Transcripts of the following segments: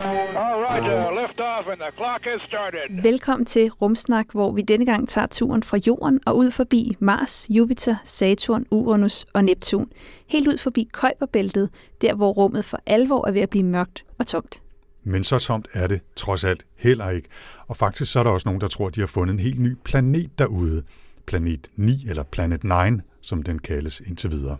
All right, uh, lift off and the clock has started. Velkommen til Rumsnak, hvor vi denne gang tager turen fra Jorden og ud forbi Mars, Jupiter, Saturn, Uranus og Neptun. Helt ud forbi Kuiperbæltet, der hvor rummet for alvor er ved at blive mørkt og tomt. Men så tomt er det trods alt heller ikke. Og faktisk så er der også nogen, der tror, de har fundet en helt ny planet derude. Planet 9 eller Planet 9, som den kaldes indtil videre.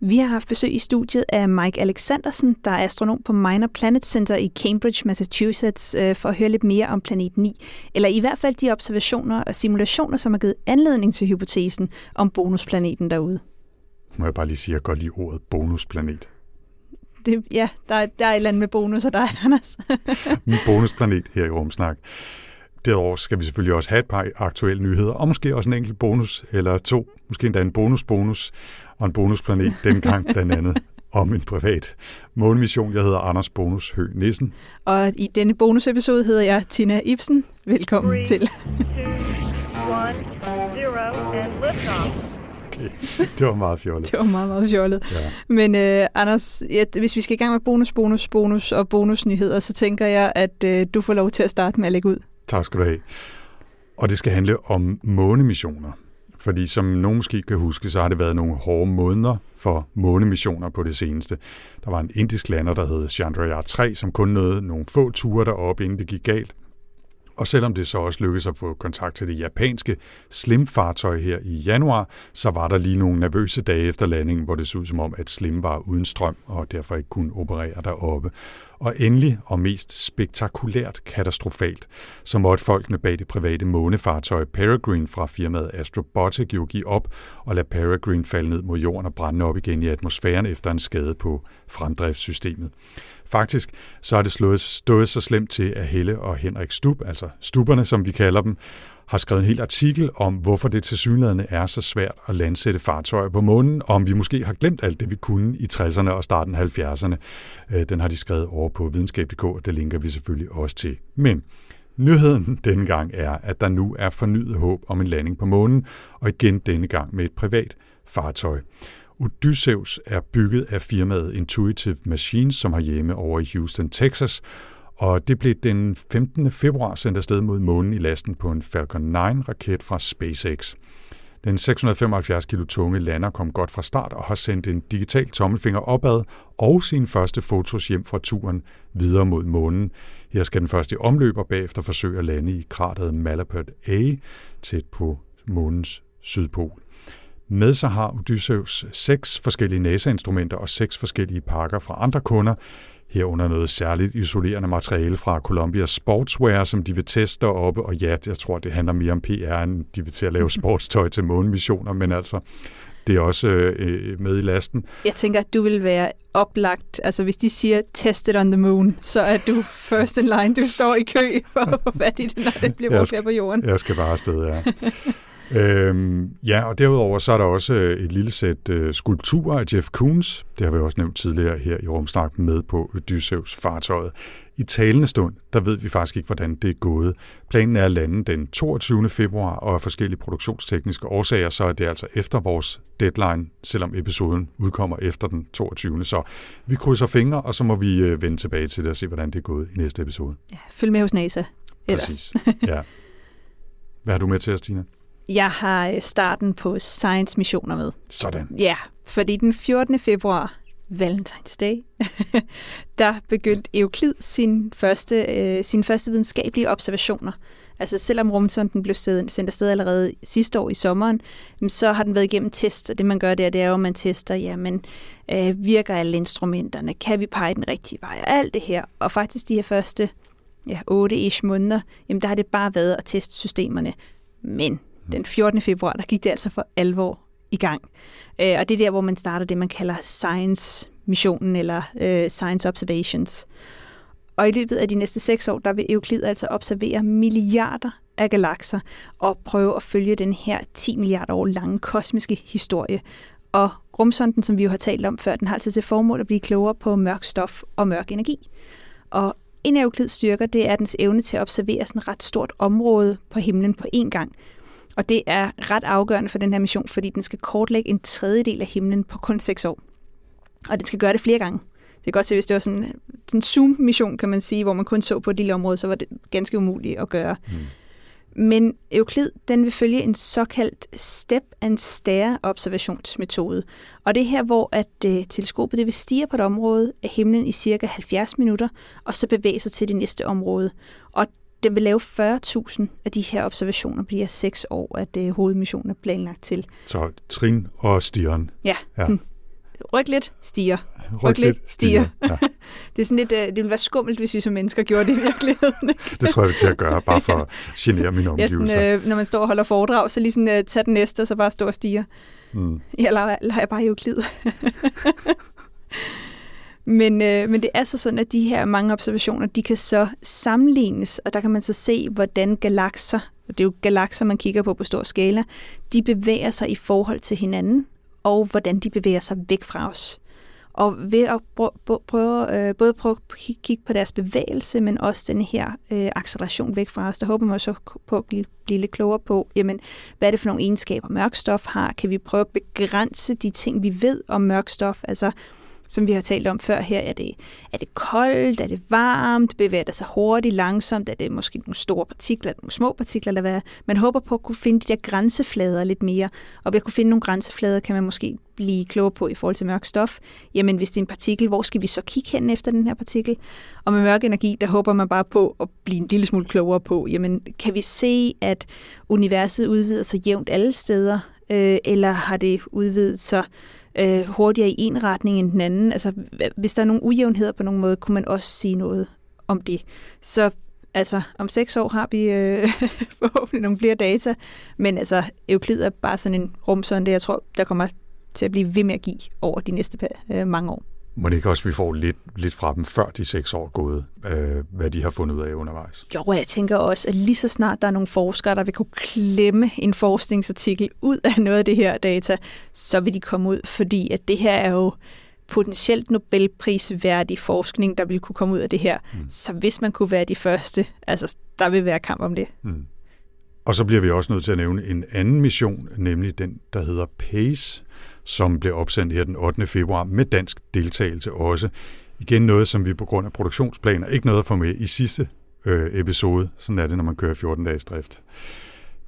Vi har haft besøg i studiet af Mike Alexandersen, der er astronom på Minor Planet Center i Cambridge, Massachusetts, øh, for at høre lidt mere om planet 9. Eller i hvert fald de observationer og simulationer, som har givet anledning til hypotesen om bonusplaneten derude. Må jeg bare lige sige, at jeg godt lide ordet bonusplanet. Det, ja, der, er- der er et eller andet med bonus, og der er Anders. Min bonusplanet her i Rumsnak. Derudover skal vi selvfølgelig også have et par aktuelle nyheder, og måske også en enkelt bonus eller to, måske endda en bonus-bonus og en bonusplanet, dengang blandt andet om en privat månemission. Jeg hedder Anders Bonus Hø Nissen. og i denne bonusepisode hedder jeg Tina Ibsen. Velkommen Three. til. Two, one, zero, and liftoff. Det var meget fjollet. Det var meget, meget fjollet. Ja. Men øh, Anders, ja, hvis vi skal i gang med bonus, bonus, bonus og bonusnyheder, så tænker jeg, at øh, du får lov til at starte med at lægge ud. Tak skal du have. Og det skal handle om månemissioner. Fordi som nogen måske kan huske, så har det været nogle hårde måneder for månemissioner på det seneste. Der var en indisk lander, der hed Chandrayaan-3, som kun nåede nogle få ture deroppe, inden det gik galt. Og selvom det så også lykkedes at få kontakt til det japanske Slim-fartøj her i januar, så var der lige nogle nervøse dage efter landingen, hvor det så ud som om, at Slim var uden strøm og derfor ikke kunne operere deroppe. Og endelig, og mest spektakulært katastrofalt, så måtte folkene bag det private månefartøj Peregrine fra firmaet Astrobotic jo give op og lade Peregrine falde ned mod jorden og brænde op igen i atmosfæren efter en skade på fremdriftssystemet. Faktisk så er det slået, stået så slemt til, at Helle og Henrik Stub, altså Stuberne som vi kalder dem, har skrevet en hel artikel om, hvorfor det til er så svært at landsætte fartøjer på månen, og om vi måske har glemt alt det, vi kunne i 60'erne og starten af 70'erne. Øh, den har de skrevet over på videnskab.dk, og det linker vi selvfølgelig også til. Men nyheden denne gang er, at der nu er fornyet håb om en landing på månen, og igen denne gang med et privat fartøj. Odysseus er bygget af firmaet Intuitive Machines, som har hjemme over i Houston, Texas, og det blev den 15. februar sendt afsted mod månen i lasten på en Falcon 9-raket fra SpaceX. Den 675 kilo tunge lander kom godt fra start og har sendt en digital tommelfinger opad og sine første fotos hjem fra turen videre mod månen. Her skal den første i omløb og bagefter forsøge at lande i krateret Malapert A tæt på månens sydpol. Med sig har Odysseus seks forskellige NASA-instrumenter og seks forskellige pakker fra andre kunder, herunder noget særligt isolerende materiale fra Columbia Sportswear, som de vil teste deroppe, og ja, jeg tror, det handler mere om PR, end de vil til at lave sportstøj til månemissioner, men altså, det er også øh, med i lasten. Jeg tænker, at du vil være oplagt. Altså, hvis de siger, test it on the moon, så er du first in line. Du står i kø for at få fat i det, når det bliver brugt her på jorden. Jeg skal bare afsted, ja. øhm, ja, og derudover så er der også øh, et lille sæt øh, skulpturer af Jeff Koons. Det har vi også nævnt tidligere her i Rumsnak med på Odysseus fartøjet. I talende stund, der ved vi faktisk ikke, hvordan det er gået. Planen er at lande den 22. februar, og af forskellige produktionstekniske årsager, så er det altså efter vores deadline, selvom episoden udkommer efter den 22. Så vi krydser fingre, og så må vi øh, vende tilbage til det og se, hvordan det er gået i næste episode. Ja, følg med hos NASA. Ellers. Præcis. Ja. Hvad har du med til os, Tina? Jeg har øh, starten på science-missioner med. Sådan. Ja, fordi den 14. februar, Valentine's Day, der begyndte Euklid sin første, øh, sine første videnskabelige observationer. Altså selvom rumsonden blev sendt afsted allerede sidste år i sommeren, så har den været igennem test, og det man gør der, det er jo, at man tester, jamen, øh, virker alle instrumenterne, kan vi pege den rigtige vej, og alt det her. Og faktisk de her første ja, 8-ish måneder, jamen der har det bare været at teste systemerne. Men den 14. februar, der gik det altså for alvor i gang. Øh, og det er der, hvor man starter det, man kalder science-missionen, eller øh, science observations. Og i løbet af de næste seks år, der vil Euclid altså observere milliarder af galakser og prøve at følge den her 10 milliarder år lange kosmiske historie. Og rumsonden, som vi jo har talt om før, den har altså til formål at blive klogere på mørk stof og mørk energi. Og en af Euklids styrker, det er dens evne til at observere sådan et ret stort område på himlen på én gang. Og det er ret afgørende for den her mission, fordi den skal kortlægge en tredjedel af himlen på kun seks år. Og den skal gøre det flere gange. Det kan godt se, hvis det var sådan, sådan en Zoom-mission, kan man sige, hvor man kun så på et lille område, så var det ganske umuligt at gøre. Mm. Men Euklid, den vil følge en såkaldt step and stare observationsmetode. Og det er her, hvor at øh, teleskopet det vil stige på et område af himlen i cirka 70 minutter, og så bevæge sig til det næste område. Og den vil lave 40.000 af de her observationer på de her seks år, at øh, hovedmissionen er planlagt til. Så trin og stieren. Ja. Ja. ja. Ryk lidt, stiger. Ryk lidt, stiger. Ja. Det er sådan lidt, øh, det ville være skummelt, hvis vi som mennesker gjorde det i virkeligheden. Det tror jeg, vi til at gøre, bare for at genere mine Ja, omgivelser. sådan, øh, når man står og holder foredrag, så lige sådan, øh, tag den næste, og så bare stå og stiger. Mm. Jeg leger, leger bare Euklid. men, øh, men det er så sådan, at de her mange observationer, de kan så sammenlignes, og der kan man så se, hvordan galakser, og det er jo galakser, man kigger på på stor skala, de bevæger sig i forhold til hinanden, og hvordan de bevæger sig væk fra os. Og ved at prøve, øh, både prøve at kigge på deres bevægelse, men også den her øh, acceleration væk fra os, der håber man så på at blive, blive lidt klogere på, jamen, hvad er det for nogle egenskaber, mørk stof har? Kan vi prøve at begrænse de ting, vi ved om mørk stof? Altså, som vi har talt om før her, er det, er det koldt, er det varmt, bevæger det sig hurtigt, langsomt, er det måske nogle store partikler, nogle små partikler, eller hvad? Man håber på at kunne finde de der grænseflader lidt mere, og ved at kunne finde nogle grænseflader, kan man måske blive klogere på i forhold til mørk stof. Jamen, hvis det er en partikel, hvor skal vi så kigge hen efter den her partikel? Og med mørk energi, der håber man bare på at blive en lille smule klogere på, jamen, kan vi se, at universet udvider sig jævnt alle steder, øh, eller har det udvidet sig øh, hurtigere i en retning end den anden. Altså, hvis der er nogle ujævnheder på nogen måde, kunne man også sige noget om det. Så altså, om seks år har vi øh, forhåbentlig nogle flere data, men altså, Euklid er bare sådan en rumsonde, jeg tror, der kommer til at blive ved med at give over de næste øh, mange år. Må det ikke også, vi får lidt, lidt fra dem, før de seks år gået, øh, hvad de har fundet ud af undervejs? Jo, og jeg tænker også, at lige så snart der er nogle forskere, der vil kunne klemme en forskningsartikel ud af noget af det her data, så vil de komme ud, fordi at det her er jo potentielt Nobelprisværdig forskning, der vil kunne komme ud af det her. Mm. Så hvis man kunne være de første, altså der vil være kamp om det. Mm. Og så bliver vi også nødt til at nævne en anden mission, nemlig den, der hedder PACE, som blev opsendt her den 8. februar med dansk deltagelse også. Igen noget, som vi på grund af produktionsplaner ikke nåede at få med i sidste øh, episode. Sådan er det, når man kører 14 dages drift.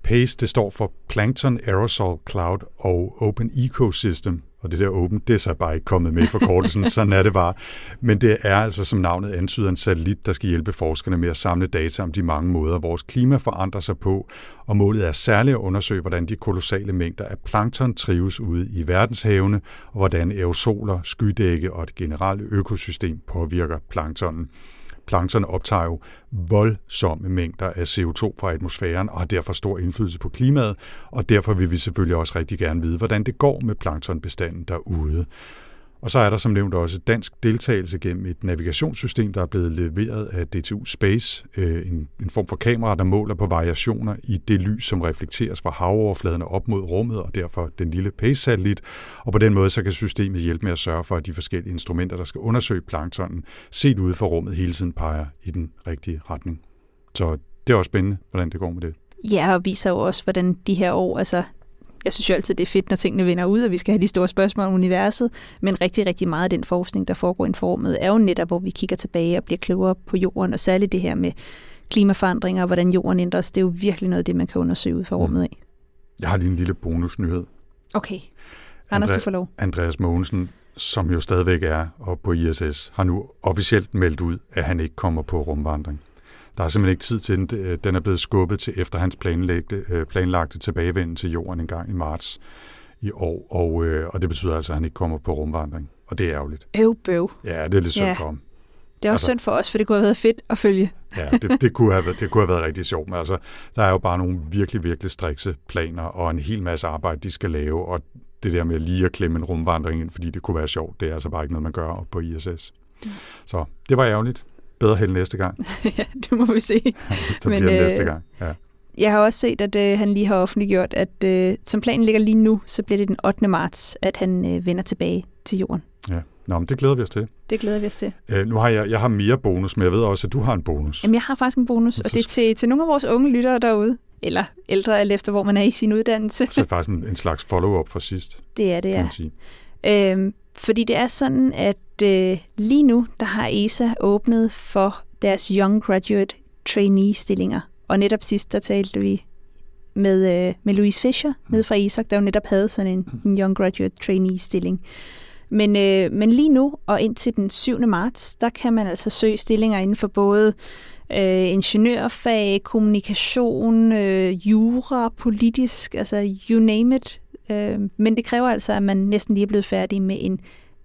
PACE, det står for Plankton Aerosol Cloud og Open Ecosystem, og det der open, det er så bare ikke kommet med i forkortelsen, sådan er det bare. Men det er altså, som navnet antyder, en satellit, der skal hjælpe forskerne med at samle data om de mange måder, vores klima forandrer sig på, og målet er særligt at undersøge, hvordan de kolossale mængder af plankton trives ude i verdenshavene, og hvordan aerosoler, skydække og et generelt økosystem påvirker planktonen. Plankton optager jo voldsomme mængder af CO2 fra atmosfæren og har derfor stor indflydelse på klimaet, og derfor vil vi selvfølgelig også rigtig gerne vide, hvordan det går med planktonbestanden derude. Og så er der som nævnt også dansk deltagelse gennem et navigationssystem, der er blevet leveret af DTU Space, øh, en, en form for kamera, der måler på variationer i det lys, som reflekteres fra havoverfladen og op mod rummet, og derfor den lille PACE-satellit. Og på den måde så kan systemet hjælpe med at sørge for, at de forskellige instrumenter, der skal undersøge planktonen, set ude for rummet hele tiden peger i den rigtige retning. Så det er også spændende, hvordan det går med det. Ja, og viser jo også, hvordan de her år, altså jeg synes jo altid, det er fedt, når tingene vinder ud, og vi skal have de store spørgsmål om universet, men rigtig, rigtig meget af den forskning, der foregår i formet, er jo netop, hvor vi kigger tilbage og bliver klogere på jorden, og særligt det her med klimaforandringer og hvordan jorden ændres, det er jo virkelig noget af det, man kan undersøge ud fra rummet af. Jeg har lige en lille bonusnyhed. Okay. Anders, André- du får lov. Andreas Mogensen, som jo stadigvæk er oppe på ISS, har nu officielt meldt ud, at han ikke kommer på rumvandring. Der er simpelthen ikke tid til den. Den er blevet skubbet til efter hans planlagte, øh, planlagte tilbagevenden til jorden en gang i marts i år, og, øh, og det betyder altså, at han ikke kommer på rumvandring. Og det er ærgerligt. Øv bøv. Ja, det er lidt synd Ja. for ham. Det er også Altså- synd for os, for det kunne have været fedt at følge. Ja, det, det, kunne have været, det kunne have været rigtig sjovt, men altså, der er jo bare nogle virkelig, virkelig strikse planer og en hel masse arbejde, de skal lave, og det der med lige at klemme en rumvandring ind, fordi det kunne være sjovt, det er altså bare ikke noget, man gør op på ISS. Så det var ærgerligt. Bedre held næste gang, ja, det må vi se. hvis der Men, bliver øh, næste gang. Ja. Jeg har også set, at øh, han lige har offentliggjort, at øh, som planen ligger lige nu, så bliver det den 8. marts, at han øh, vender tilbage til jorden. ja. Nå, men det glæder vi os til. Det glæder vi os til. Øh, nu har jeg, jeg har mere bonus, men jeg ved også, at du har en bonus. Jamen, jeg har faktisk en bonus, og det er til, til nogle af vores unge lyttere derude. Eller ældre, alt efter hvor man er i sin uddannelse. Så er det faktisk en, en slags follow-up fra sidst, Det er det, ja. sige. Øhm, fordi det er sådan, at øh, lige nu, der har ESA åbnet for deres Young Graduate Trainee-stillinger. Og netop sidst, der talte vi med, øh, med Louise Fischer nede fra ESOC, der jo netop havde sådan en, en Young Graduate Trainee-stilling. Men, øh, men lige nu og indtil den 7. marts, der kan man altså søge stillinger inden for både øh, ingeniørfag, kommunikation, øh, jura, politisk, altså you name it. Øh, men det kræver altså, at man næsten lige er blevet færdig med en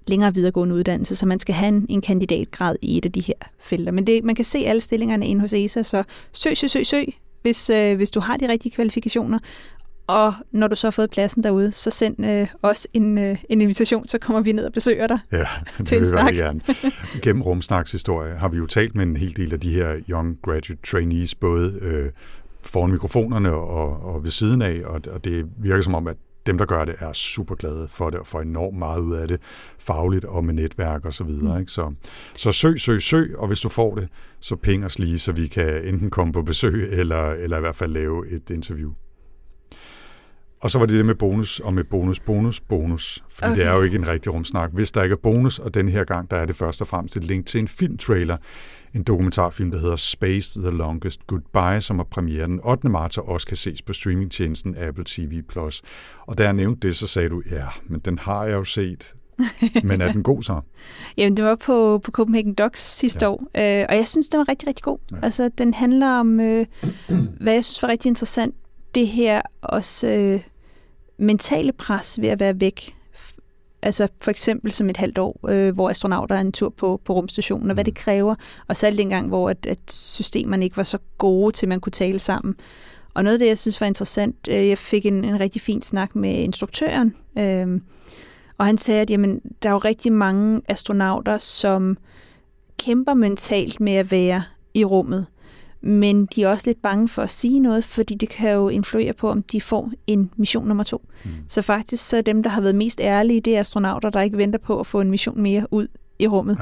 længere videregående uddannelse, så man skal have en, en kandidatgrad i et af de her felter. Men det, man kan se alle stillingerne inde hos ESA, så søg, søg, søg, søg, hvis, øh, hvis du har de rigtige kvalifikationer. Og når du så har fået pladsen derude, så send øh, os en, øh, en invitation, så kommer vi ned og besøger dig. Ja, det Til en snak. gerne. Gennem Rumsnaks historie har vi jo talt med en hel del af de her young graduate trainees, både øh, foran mikrofonerne og, og ved siden af, og, og det virker som om, at dem, der gør det, er super glade for det og får enormt meget ud af det, fagligt og med netværk og så videre. Ikke? Så, så søg, søg, søg, og hvis du får det, så ping os lige, så vi kan enten komme på besøg, eller, eller i hvert fald lave et interview. Og så var det det med bonus, og med bonus, bonus, bonus. Fordi okay. det er jo ikke en rigtig rumsnak. Hvis der ikke er bonus, og den her gang, der er det først og fremmest et link til en filmtrailer, en dokumentarfilm, der hedder Space The Longest Goodbye, som er premiere den 8. marts og også kan ses på streamingtjenesten Apple TV+. Og da jeg nævnte det, så sagde du, ja, men den har jeg jo set. Men er den god så? Jamen, det var på, på Copenhagen Docs sidste Ja. år, øh, og jeg synes, den var rigtig, rigtig god. Ja. Altså, den handler om, øh, hvad jeg synes var rigtig interessant, det her også øh, mentale pres ved at være væk. Altså for eksempel som et halvt år, øh, hvor astronauter er en tur på, på rumstationen, og hvad Mm. det kræver. Og særligt dengang, hvor at, at systemerne ikke var så gode til, at man kunne tale sammen. Og noget af det, jeg synes var interessant, øh, jeg fik en, en rigtig fin snak med instruktøren, øh, og han sagde, at jamen, der er jo rigtig mange astronauter, som kæmper mentalt med at være i rummet. Men de er også lidt bange for at sige noget, fordi det kan jo influere på, om de får en mission nummer to. Mm. Så faktisk så er dem, der har været mest ærlige, det er astronauter, der ikke venter på at få en mission mere ud i rummet.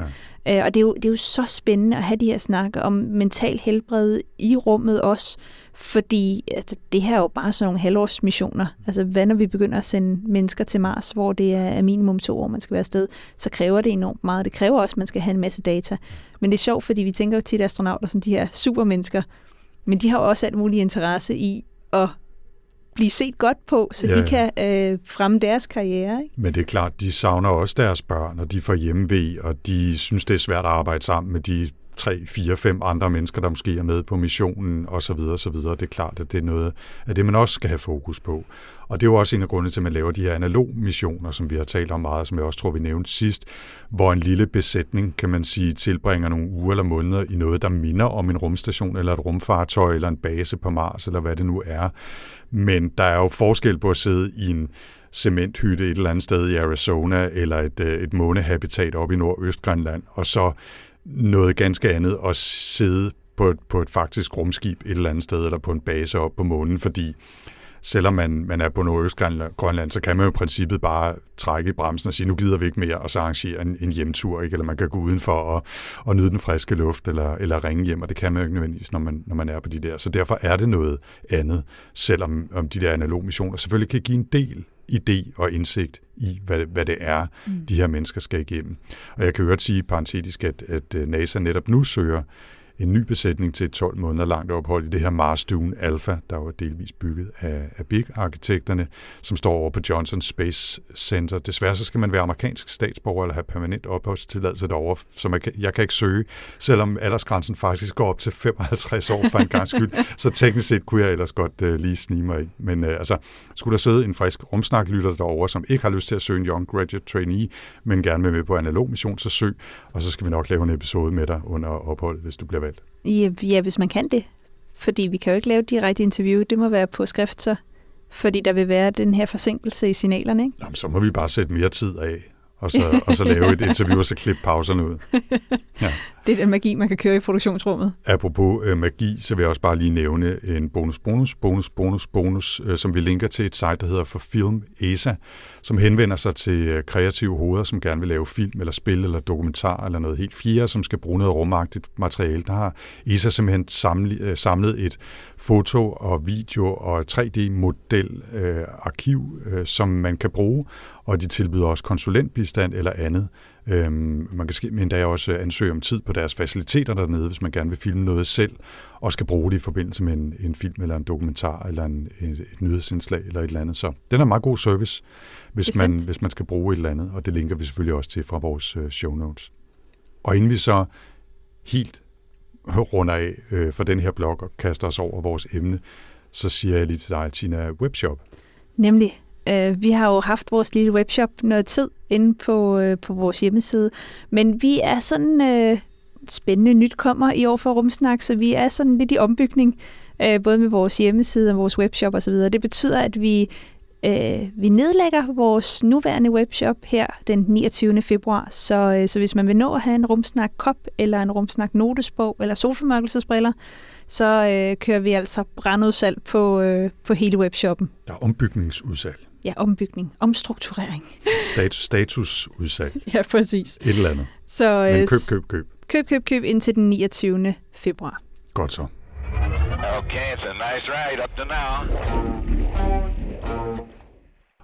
Ja. Øh, og det er, jo, det er jo så spændende at have de her snakke om mental helbred i rummet også, fordi altså, det her er jo bare sådan nogle halvårsmissioner. Altså hvad når vi begynder at sende mennesker til Mars, hvor det er minimum to år, man skal være afsted, så kræver det enormt meget. Det kræver også, at man skal have en masse data. Men det er sjovt, fordi vi tænker jo tit astronauter som de her supermennesker, men de har jo også alt mulig interesse i at blive set godt på, så Ja, de kan øh, fremme deres karriere. Ikke? Men det er klart, de savner også deres børn, og de får hjemmevæg, og de synes, det er svært at arbejde sammen med de tre, fire, fem andre mennesker, der måske er med på missionen, og så videre, og så videre. Det er klart, at det er noget af det, man også skal have fokus på. Og det er jo også en af grundene til, at man laver de her analog-missioner, som vi har talt om meget, som jeg også tror, vi nævnte sidst, hvor en lille besætning, kan man sige, tilbringer nogle uger eller måneder i noget, der minder om en rumstation, eller et rumfartøj, eller en base på Mars, eller hvad det nu er. Men der er jo forskel på at sidde i en cementhytte et eller andet sted i Arizona, eller et, øh, et månehabitat oppe i Nordøstgrønland, og så noget ganske andet at sidde på et, på et faktisk rumskib et eller andet sted, eller på en base op på månen, fordi selvom man, man er på Nordøstgrønland, Grønland, så kan man jo i princippet bare trække i bremsen og sige, nu gider vi ikke mere, og så arrangere en, en hjemtur, ikke? eller man kan gå udenfor og, og nyde den friske luft, eller, eller ringe hjem, og det kan man jo ikke nødvendigvis, når man, når man er på de der. Så derfor er det noget andet, selvom om de der analog missioner selvfølgelig kan give en del idé og indsigt i, hvad, hvad det er, mm. de her mennesker skal igennem. Og jeg kan jo sige parentetisk, at, at øh, NASA netop nu søger en ny besætning til et 12 måneder langt ophold i det her Mars Dune Alpha, der var delvis bygget af, af Big-arkitekterne, som står over på Johnson Space Center. Desværre så skal man være amerikansk statsborger eller have permanent opholdstilladelse derovre, så man kan, jeg kan ikke søge, selvom aldersgrænsen faktisk går op til 55 år for en gang skyld. så teknisk set kunne jeg ellers godt uh, lige snige mig ind. Men uh, altså, skulle der sidde en frisk rumsnaklytter derovre, som ikke har lyst til at søge en Young Graduate Trainee, men gerne vil med på analog mission, så søg, og så skal vi nok lave en episode med dig under opholdet, hvis du bliver valgt. Ja, ja, hvis man kan det. Fordi vi kan jo ikke lave direkte interview. Det må være på skrift så. Fordi der vil være den her forsinkelse i signalerne, ikke? Jamen, så må vi bare sætte mere tid af, og så, og så lave et interview, og så klippe pauserne ud. Ja. Det er den magi, man kan køre i produktionsrummet. Apropos øh, magi, så vil jeg også bare lige nævne en bonus, bonus, bonus, bonus, bonus, øh, som vi linker til et site, der hedder For Film ESA, som henvender sig til øh, kreative hoveder, som gerne vil lave film eller spil eller dokumentar eller noget helt fjerde, som skal bruge noget rumagtigt materiale. Der har ESA simpelthen samlet, øh, samlet et foto og video og 3D-model øh, arkiv, øh, som man kan bruge, og de tilbyder også konsulentbistand eller andet. Øhm, man kan er også ansøge om tid på deres faciliteter dernede, hvis man gerne vil filme noget selv, og skal bruge det i forbindelse med en, en film eller en dokumentar eller en, et, et nyhedsindslag eller et eller andet. Så den er meget god service, hvis man, hvis man skal bruge et eller andet, og det linker vi selvfølgelig også til fra vores øh, show notes. Og inden vi så helt runder af øh, for den her blog og kaster os over vores emne, så siger jeg lige til dig, Tina, webshop. Nemlig, øh, vi har jo haft vores lille webshop noget tid inde på, øh, på vores hjemmeside, men vi er sådan øh, spændende nyt kommer i år for Rumsnak, så vi er sådan lidt i ombygning, øh, både med vores hjemmeside og vores webshop osv. Det betyder, at vi øh, vi nedlægger vores nuværende webshop her den 29. februar, så, øh, så hvis man vil nå at have en Rumsnak kop eller en Rumsnak notesbog eller solformørkelsesbriller, så øh, kører vi altså brandudsalg på, øh, på hele webshoppen. Der er ombygningsudsalg, Ja, ombygning, omstrukturering. status, statusudsalg, Ja, præcis. et eller andet. Så Men øh, køb, køb, køb. køb, køb, køb indtil den 29. februar. Godt så. Okay, it's a nice ride up to now.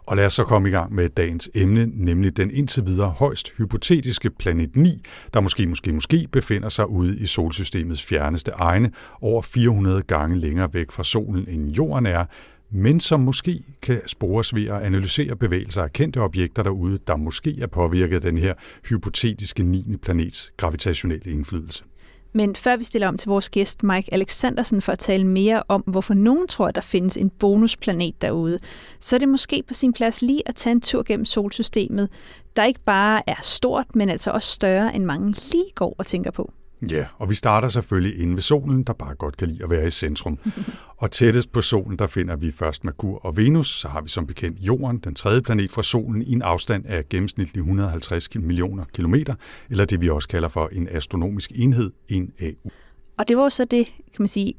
Og lad os så komme i gang med dagens emne, nemlig den indtil videre højst hypotetiske planet 9, der måske, måske, måske befinder sig ude i solsystemets fjerneste egne, over 400 gange længere væk fra solen end jorden er, men som måske kan spores ved at analysere bevægelser af kendte objekter derude, der måske er påvirket af den her hypotetiske 9. planets gravitationelle indflydelse. Men før vi stiller om til vores gæst Mike Alexandersen for at tale mere om, hvorfor nogen tror, at der findes en bonusplanet derude, så er det måske på sin plads lige at tage en tur gennem solsystemet, der ikke bare er stort, men altså også større, end mange lige går og tænker på. Ja, og vi starter selvfølgelig inde ved solen, der bare godt kan lide at være i centrum. og tættest på solen, der finder vi først Merkur og Venus, så har vi som bekendt Jorden, den tredje planet fra solen, i en afstand af gennemsnitlig 150 millioner kilometer, eller det vi også kalder for en astronomisk enhed, en AU. Og det var så det, kan man sige,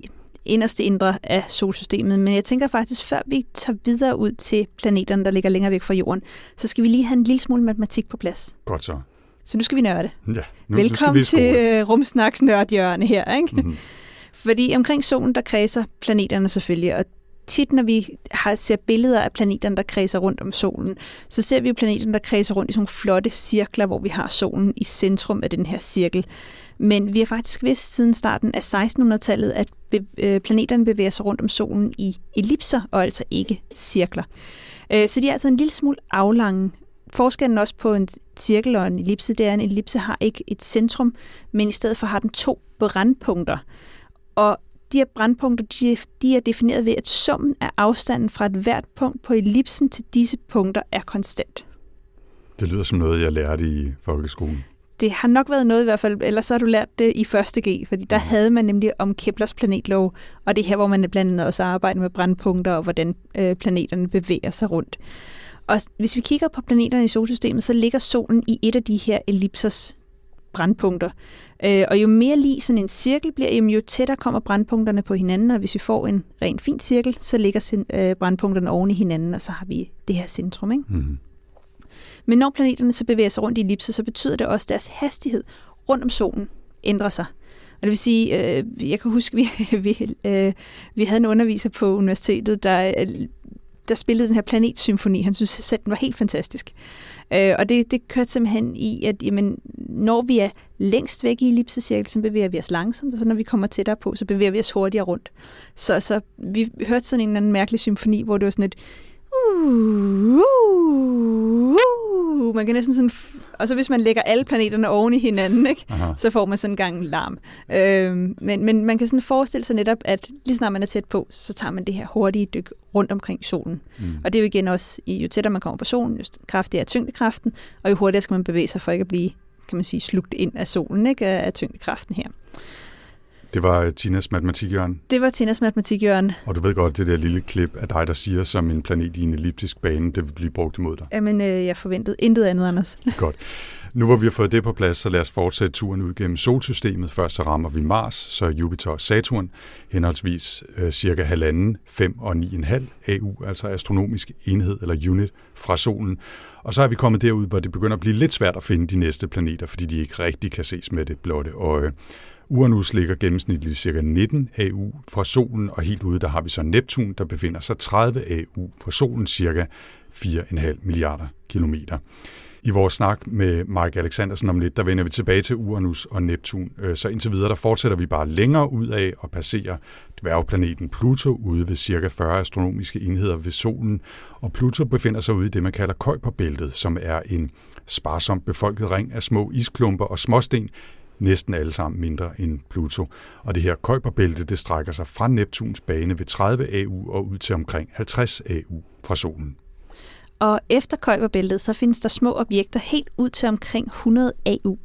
inderste indre af solsystemet. Men jeg tænker faktisk, før vi tager videre ud til planeterne, der ligger længere væk fra Jorden, så skal vi lige have en lille smule matematik på plads. Godt så. Så nu skal vi nørde. Ja, nu, nu skal Velkommen vi til øh, Rumsnaks nørdhjørne her, ikke? Mhm. Fordi omkring solen, der kredser planeterne selvfølgelig, og tit når vi har, ser billeder af planeterne, der kredser rundt om solen, så ser vi jo planeterne, der kredser rundt i sådan nogle flotte cirkler, hvor vi har solen i centrum af den her cirkel. Men vi har faktisk vidst siden starten af 1600-tallet, at øh, planeterne bevæger sig rundt om solen i ellipser, og altså ikke cirkler. Øh, så de er altså en lille smule aflange. Forskellen også på en cirkel og en ellipse, det er, at en ellipse har ikke et centrum, men i stedet for har den to brandpunkter. Og de her brandpunkter, de, de er defineret ved, at summen af afstanden fra et hvert punkt på ellipsen til disse punkter er konstant. Det lyder som noget, jeg lærte i folkeskolen. Det har nok været noget i hvert fald, ellers så har du lært det i første G, fordi der havde man nemlig om Keplers planetlov, og det er her, hvor man blandt andet også arbejder med brandpunkter og hvordan øh, planeterne bevæger sig rundt. Og hvis vi kigger på planeterne i solsystemet, så ligger solen i et af de her ellipsers brandpunkter. Øh, og jo mere lige sådan en cirkel bliver, jamen, jo tættere kommer brandpunkterne på hinanden, og hvis vi får en ren fin cirkel, så ligger øh, brandpunkterne oven i hinanden, og så har vi det her centrum. Ikke? Mm. Men når planeterne så bevæger sig rundt i ellipser, så betyder det også, at deres hastighed rundt om solen ændrer sig. Og det vil sige, øh, jeg kan huske, vi, vi, øh, vi havde en underviser på universitetet, der, øh, der spillede den her planetsymfoni. Han synes selv, den var helt fantastisk. Øh, og det, det kørte simpelthen i, at jamen, når vi er længst væk i ellipsecirkel, så bevæger vi os langsomt, og så når vi kommer tættere på, så bevæger vi os hurtigere rundt. Så, så vi hørte sådan en eller anden mærkelig symfoni, hvor det var sådan et uh, uh, uh, man kan næsten sådan, og så hvis man lægger alle planeterne oven i hinanden, ikke, Aha. så får man sådan en gang larm. Øhm, men, men man kan sådan forestille sig netop, at lige snart man er tæt på, så tager man det her hurtige dyk rundt omkring solen. Mm. Og det er jo igen også, jo tættere man kommer på solen, jo kraftigere er tyngdekraften, og jo hurtigere skal man bevæge sig for ikke at blive, kan man sige, slugt ind af solen, ikke, af tyngdekraften her. Det var øh, Tinas matematikhjørn, Det var Tinas matematikjørn. og du ved godt, det der lille klip af dig, der siger, som en planet i en elliptisk bane, det vil blive brugt imod dig. Jamen, øh, jeg forventede intet andet, Anders. Godt. Nu hvor vi har fået det på plads, så lad os fortsætte turen ud gennem solsystemet. Først så rammer vi Mars, så Jupiter og Saturn, henholdsvis øh, cirka halvanden, 5 og 9,5 AU, altså astronomisk enhed eller unit fra solen. Og så er vi kommet derud, hvor det begynder at blive lidt svært at finde de næste planeter, fordi de ikke rigtig kan ses med det blotte øje. Uranus ligger gennemsnitligt cirka 19 AU fra solen, og helt ude der har vi så Neptun, der befinder sig 30 AU fra solen, cirka 4,5 milliarder kilometer. I vores snak med Mike Alexandersen om lidt, der vender vi tilbage til Uranus og Neptun. Øh, så indtil videre, der fortsætter vi bare længere ud af og passerer dværgplaneten Pluto ude ved cirka 40 astronomiske enheder ved solen. Og Pluto befinder sig ude i det, man kalder Kuiperbæltet, som er en sparsomt befolket ring af små isklumper og småsten, næsten alle sammen mindre end Pluto. Og det her Kuiperbælte, det strækker sig fra Neptuns bane ved 30 AU og ud til omkring 50 AU fra solen. Og efter Kuiperbæltet, så findes der små objekter helt ud til omkring 100 AU.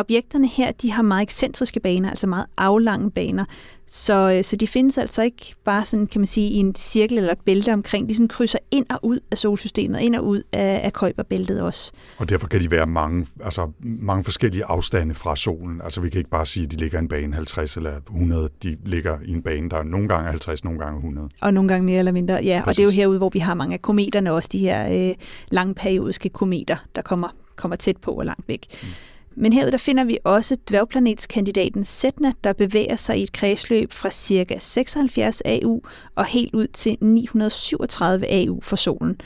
Objekterne her, de har meget ekscentriske baner, altså meget aflange baner. Så, øh, så de findes altså ikke bare sådan, kan man sige, i en cirkel eller et bælte omkring. De sådan krydser ind og ud af solsystemet, ind og ud af, af Kuiperbæltet også. Og derfor kan de være mange, altså mange forskellige afstande fra solen. Altså vi kan ikke bare sige, at de ligger i en bane 50 eller 100. De ligger i en bane, der er nogle gange 50, nogle gange 100. Og nogle gange mere eller mindre, ja. Præcis. Og det er jo herude, hvor vi har mange af kometerne også, de her øh, langperiodiske kometer, der kommer, kommer tæt på og langt væk. Mm. Men herud der finder vi også dværgplanetskandidaten Setna, der bevæger sig i et kredsløb fra ca. 76 AU og helt ud til 937 AU for solen.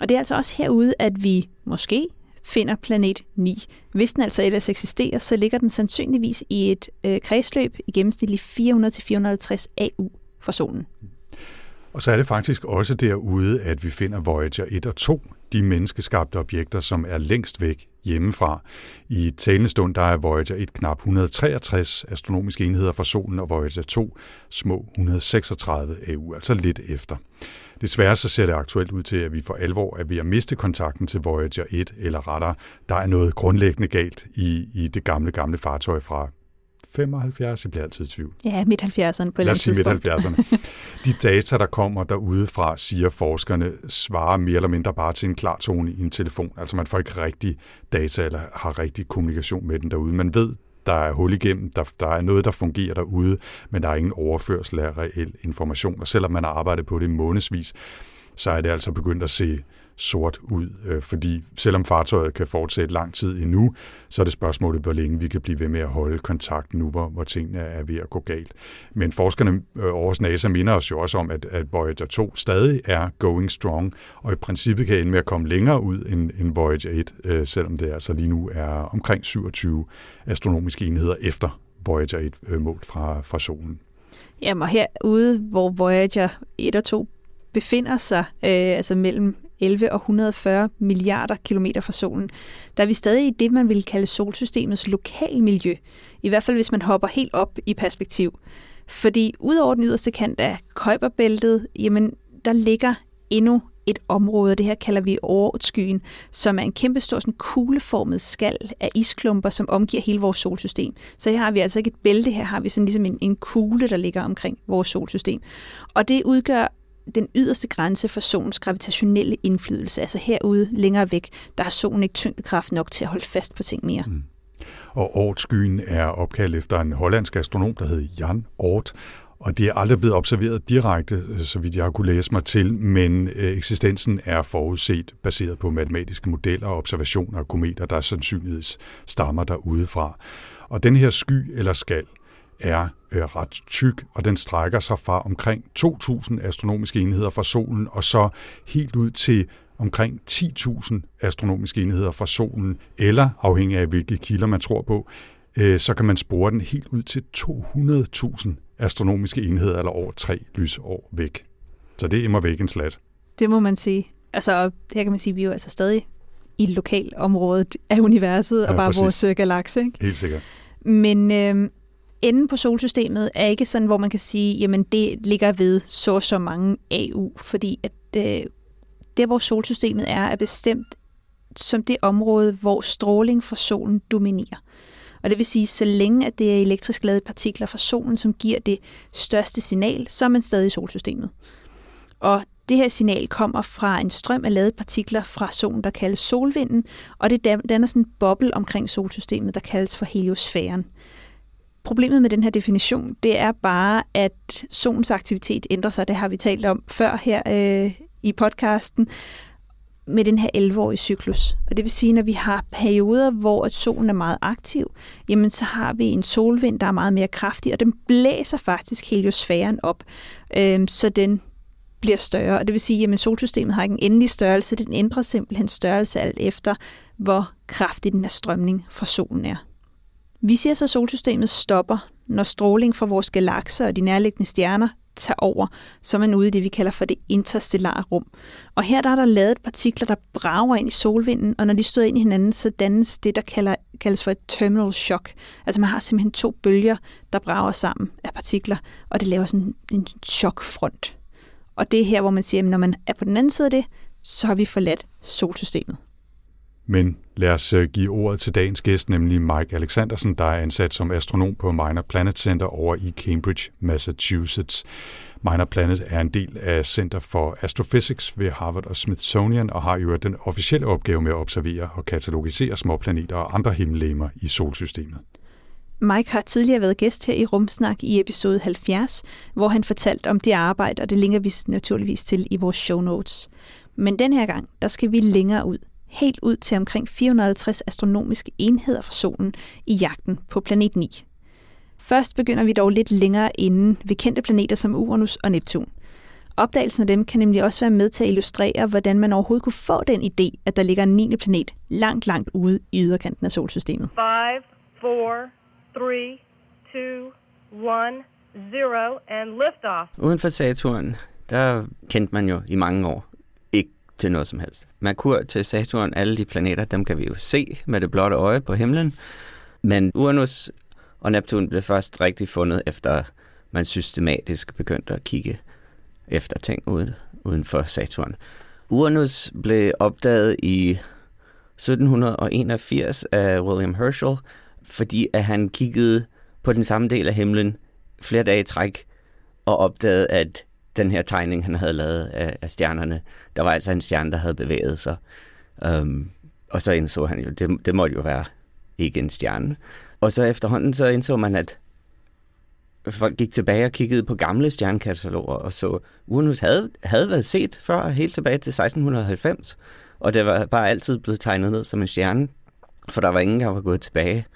Og det er altså også herude, at vi måske finder planet 9. Hvis den altså ellers eksisterer, så ligger den sandsynligvis i et øh, kredsløb i gennemsnitlig 400-450 AU for solen. Og så er det faktisk også derude, at vi finder Voyager 1 og 2, de menneskeskabte objekter, som er længst væk hjemmefra. I talende stund der er Voyager 1 knap 163 astronomiske enheder fra solen, og Voyager 2 små 136 AU, altså lidt efter. Desværre så ser det aktuelt ud til, at vi for alvor er ved at miste kontakten til Voyager 1, eller rettere, der er noget grundlæggende galt i, i det gamle, gamle fartøj fra 75, jeg bliver altid i tvivl. Ja, midt 70'erne på et Lad os sige eller midt andet tidspunkt. 70'erne. De data, der kommer derudefra, siger forskerne, svarer mere eller mindre bare til en klar tone i en telefon. Altså man får ikke rigtig data eller har rigtig kommunikation med den derude. Man ved, der er hul igennem, der, der er noget, der fungerer derude, men der er ingen overførsel af reel information. Og selvom man har arbejdet på det månedsvis, så er det altså begyndt at se sort ud, øh, fordi selvom fartøjet kan fortsætte lang tid endnu, så er det spørgsmålet, hvor længe vi kan blive ved med at holde kontakt nu, hvor, hvor tingene er ved at gå galt. Men forskerne øh, over hos NASA minder os jo også om, at, at Voyager 2 stadig er going strong, og i princippet kan ende med at komme længere ud end, end Voyager 1, øh, selvom det altså lige nu er omkring 27 astronomiske enheder efter Voyager 1 øh, målt fra, fra solen. Jamen, og herude, hvor Voyager 1 og 2 befinder sig, øh, altså mellem 11 og 140 milliarder kilometer fra solen, der er vi stadig i det, man vil kalde solsystemets lokalmiljø. I hvert fald, hvis man hopper helt op i perspektiv. Fordi udover den yderste kant af Kuiperbæltet, jamen, der ligger endnu et område, det her kalder vi Oortskyen, som er en kæmpe stor sådan kugleformet skal af isklumper, som omgiver hele vores solsystem. Så her har vi altså ikke et bælte, her har vi sådan ligesom en, en kugle, der ligger omkring vores solsystem. Og det udgør den yderste grænse for solens gravitationelle indflydelse. Altså herude længere væk, der har solen ikke tyngdekraft nok til at holde fast på ting mere. Mm. Og Oortskyen er opkaldt efter en hollandsk astronom, der hed Jan Oort, og det er aldrig blevet observeret direkte, øh, så vidt jeg har kunne læse mig til, men øh, eksistensen er forudset baseret på matematiske modeller og observationer af kometer, der sandsynligvis stammer derudefra. Og den her sky eller skal er øh, ret tyk, og den strækker sig fra omkring 2.000 astronomiske enheder fra solen, og så helt ud til omkring 10.000 astronomiske enheder fra solen, eller afhængig af hvilke kilder man tror på, øh, så kan man spore den helt ud til 200.000 astronomiske enheder, eller over tre lysår væk. Så det er immer væk en slat. Det må man sige. Altså, her kan man sige, at vi er jo altså stadig i lokalområdet af universet, Ja, og bare præcis. vores øh, galakse. Helt sikkert. Men øh, enden på solsystemet er ikke sådan, hvor man kan sige, jamen det ligger ved så og så mange AU, fordi at øh, der, hvor solsystemet er, er bestemt som det område, hvor stråling fra solen dominerer. Og det vil sige, så længe at det er elektrisk ladede partikler fra solen, som giver det største signal, så er man stadig i solsystemet. Og det her signal kommer fra en strøm af ladede partikler fra solen, der kaldes solvinden, og det danner sådan en boble omkring solsystemet, der kaldes for heliosfæren. Problemet med den her definition, det er bare, at solens aktivitet ændrer sig. Det har vi talt om før her øh, i podcasten med den her 11-årige cyklus. Og det vil sige, når vi har perioder, hvor at solen er meget aktiv, jamen så har vi en solvind, der er meget mere kraftig, og den blæser faktisk heliosfæren op, øh, så den bliver større. Og det vil sige, at solsystemet har ikke en endelig størrelse, den ændrer simpelthen størrelse alt efter, hvor kraftig den her strømning fra solen er. Vi ser så, at solsystemet stopper, når stråling fra vores galakser og de nærliggende stjerner tager over, så er man ude i det, vi kalder for det interstellare rum. Og her der er der lavet partikler, der brager ind i solvinden, og når de støder ind i hinanden, så dannes det, der kalder, kaldes for et terminal shock. Altså man har simpelthen to bølger, der brager sammen af partikler, og det laver sådan en chokfront. Og det er her, hvor man siger, at når man er på den anden side af det, så har vi forladt solsystemet. Men lad os øh, give ordet til dagens gæst, nemlig Mike Alexandersen, der er ansat som astronom på Minor Planet Center over i Cambridge, Massachusetts. Minor Planet er en del af Center for Astrophysics ved Harvard og Smithsonian og har jo den officielle opgave med at observere og katalogisere småplaneter og andre himmellegemer i solsystemet. Mike har tidligere været gæst her i Rumsnak i episode 70, hvor han fortalte om det arbejde, og det linker vi naturligvis til i vores show notes. Men den her gang, der skal vi længere ud – helt ud til omkring 450 astronomiske enheder fra solen i jagten på planet 9. Først begynder vi dog lidt længere inden ved kendte planeter som Uranus og Neptun. Opdagelsen af dem kan nemlig også være med til at illustrere, hvordan man overhovedet kunne få den idé, at der ligger en 9. planet langt, langt ude i yderkanten af solsystemet. 5, 4, 3, 2, 1, 0, and liftoff. Uden for Saturn, der kendte man jo i mange år til noget som helst. Merkur til Saturn, alle de planeter, dem kan vi jo se med det blotte øje på himlen. Men Uranus og Neptun blev først rigtig fundet, efter man systematisk begyndte at kigge efter ting uden, uden for Saturn. Uranus blev opdaget i 1781 af William Herschel, fordi at han kiggede på den samme del af himlen flere dage i træk og opdagede, at den her tegning, han havde lavet af, af stjernerne, der var altså en stjerne, der havde bevæget sig. Um, og så indså han jo, det, det måtte jo være ikke en stjerne. Og så efterhånden så indså man, at folk gik tilbage og kiggede på gamle stjernekataloger og så, Uranus havde, havde været set før, helt tilbage til 1690, og det var bare altid blevet tegnet ned som en stjerne, for der var ingen, der var gået tilbage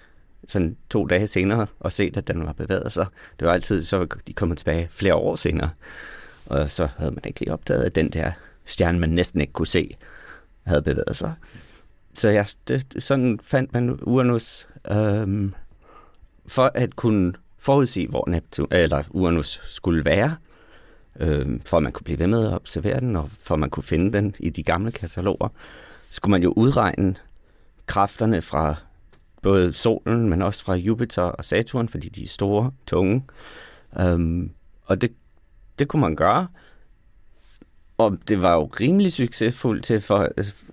sådan to dage senere og set, at den var bevæget sig. Det var altid, så de kommet tilbage flere år senere. Og så havde man ikke lige opdaget, at den der stjerne, man næsten ikke kunne se, havde bevæget sig. Så ja, det, sådan fandt man Uranus øhm, for at kunne forudsige, hvor Neptun, eller Uranus skulle være, øhm, for at man kunne blive ved med at observere den, og for at man kunne finde den i de gamle kataloger, skulle man jo udregne kræfterne fra både solen, men også fra Jupiter og Saturn, fordi de er store, tunge. Øhm, og det det kunne man gøre. Og det var jo rimelig succesfuldt til, for,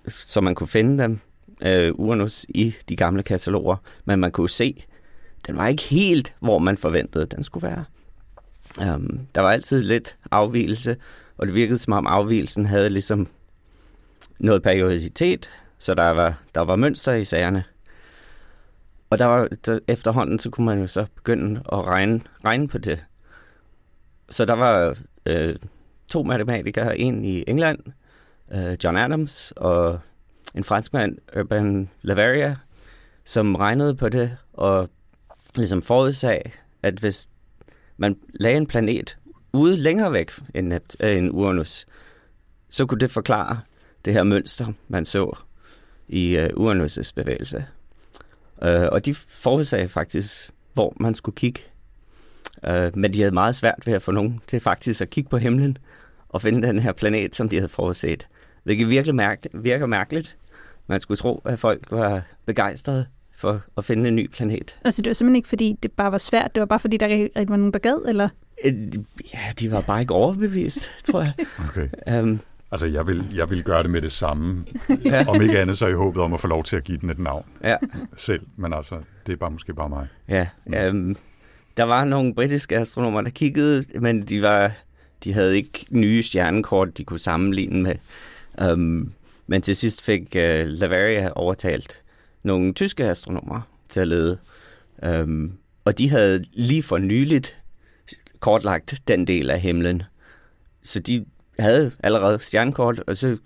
så man kunne finde dem, øh, Uranus, i de gamle kataloger. Men man kunne se, den var ikke helt, hvor man forventede, den skulle være. Um, der var altid lidt afvielse, og det virkede som om afvielsen havde ligesom noget periodicitet, så der var, der var mønster i sagerne. Og der var, der, efterhånden, så kunne man jo så begynde at regne, regne på det så der var øh, to matematikere, en i England, øh, John Adams, og en franskmand, Urban Lavaria, som regnede på det og ligesom forudsag, at hvis man lagde en planet ude længere væk end, øh, end Uranus, så kunne det forklare det her mønster, man så i øh, Uranus' bevægelse. Øh, og de forudsagde faktisk, hvor man skulle kigge Øh, men de havde meget svært ved at få nogen til faktisk at kigge på himlen og finde den her planet, som de havde forudset. Hvilket virkelig mærke, virker mærkeligt. Man skulle tro, at folk var begejstrede for at finde en ny planet. Altså det var simpelthen ikke, fordi det bare var svært, det var bare fordi, der ikke var nogen, der gad, eller? Øh, ja, de var bare ikke overbevist, tror jeg. Okay. Um, Altså, jeg vil, jeg vil gøre det med det samme. Ja. Om ikke andet, så er jeg håbet om at få lov til at give den et navn Ja, selv. Men altså, det er bare måske bare mig. ja. Um, der var nogle britiske astronomer, der kiggede, men de var de havde ikke nye stjernekort, de kunne sammenligne med. Um, men til sidst fik øh, uh, Lavaria overtalt nogle tyske astronomer til at lede. Um, og de havde lige for nyligt kortlagt den del af himlen. Så de havde allerede stjernekort, og så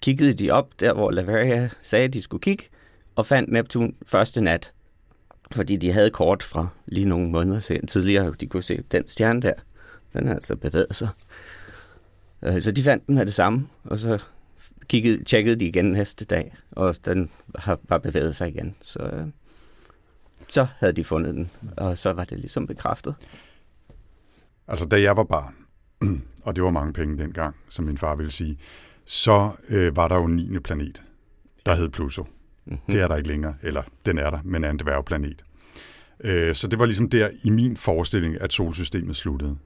kiggede de op der, hvor Lavaria sagde, at de skulle kigge, og fandt Neptun første nat. Fordi de havde kort fra lige nogle måneder siden tidligere, de kunne se den stjerne der. Den har altså bevæget sig. Øh, Så de fandt den med det samme, og så kiggede, tjekkede de igen næste dag, og den har bare bevæget sig igen. Så, øh, så havde de fundet den, og så var det ligesom bekræftet. Altså, da jeg var barn, og det var mange penge dengang, som min far ville sige, så øh, var der jo en 9. planet, der hed Pluto. Mm-hmm. Det er der ikke længere, eller den er der, men er en dværgplanet. Øh, så det var ligesom der i min forestilling, at solsystemet sluttede.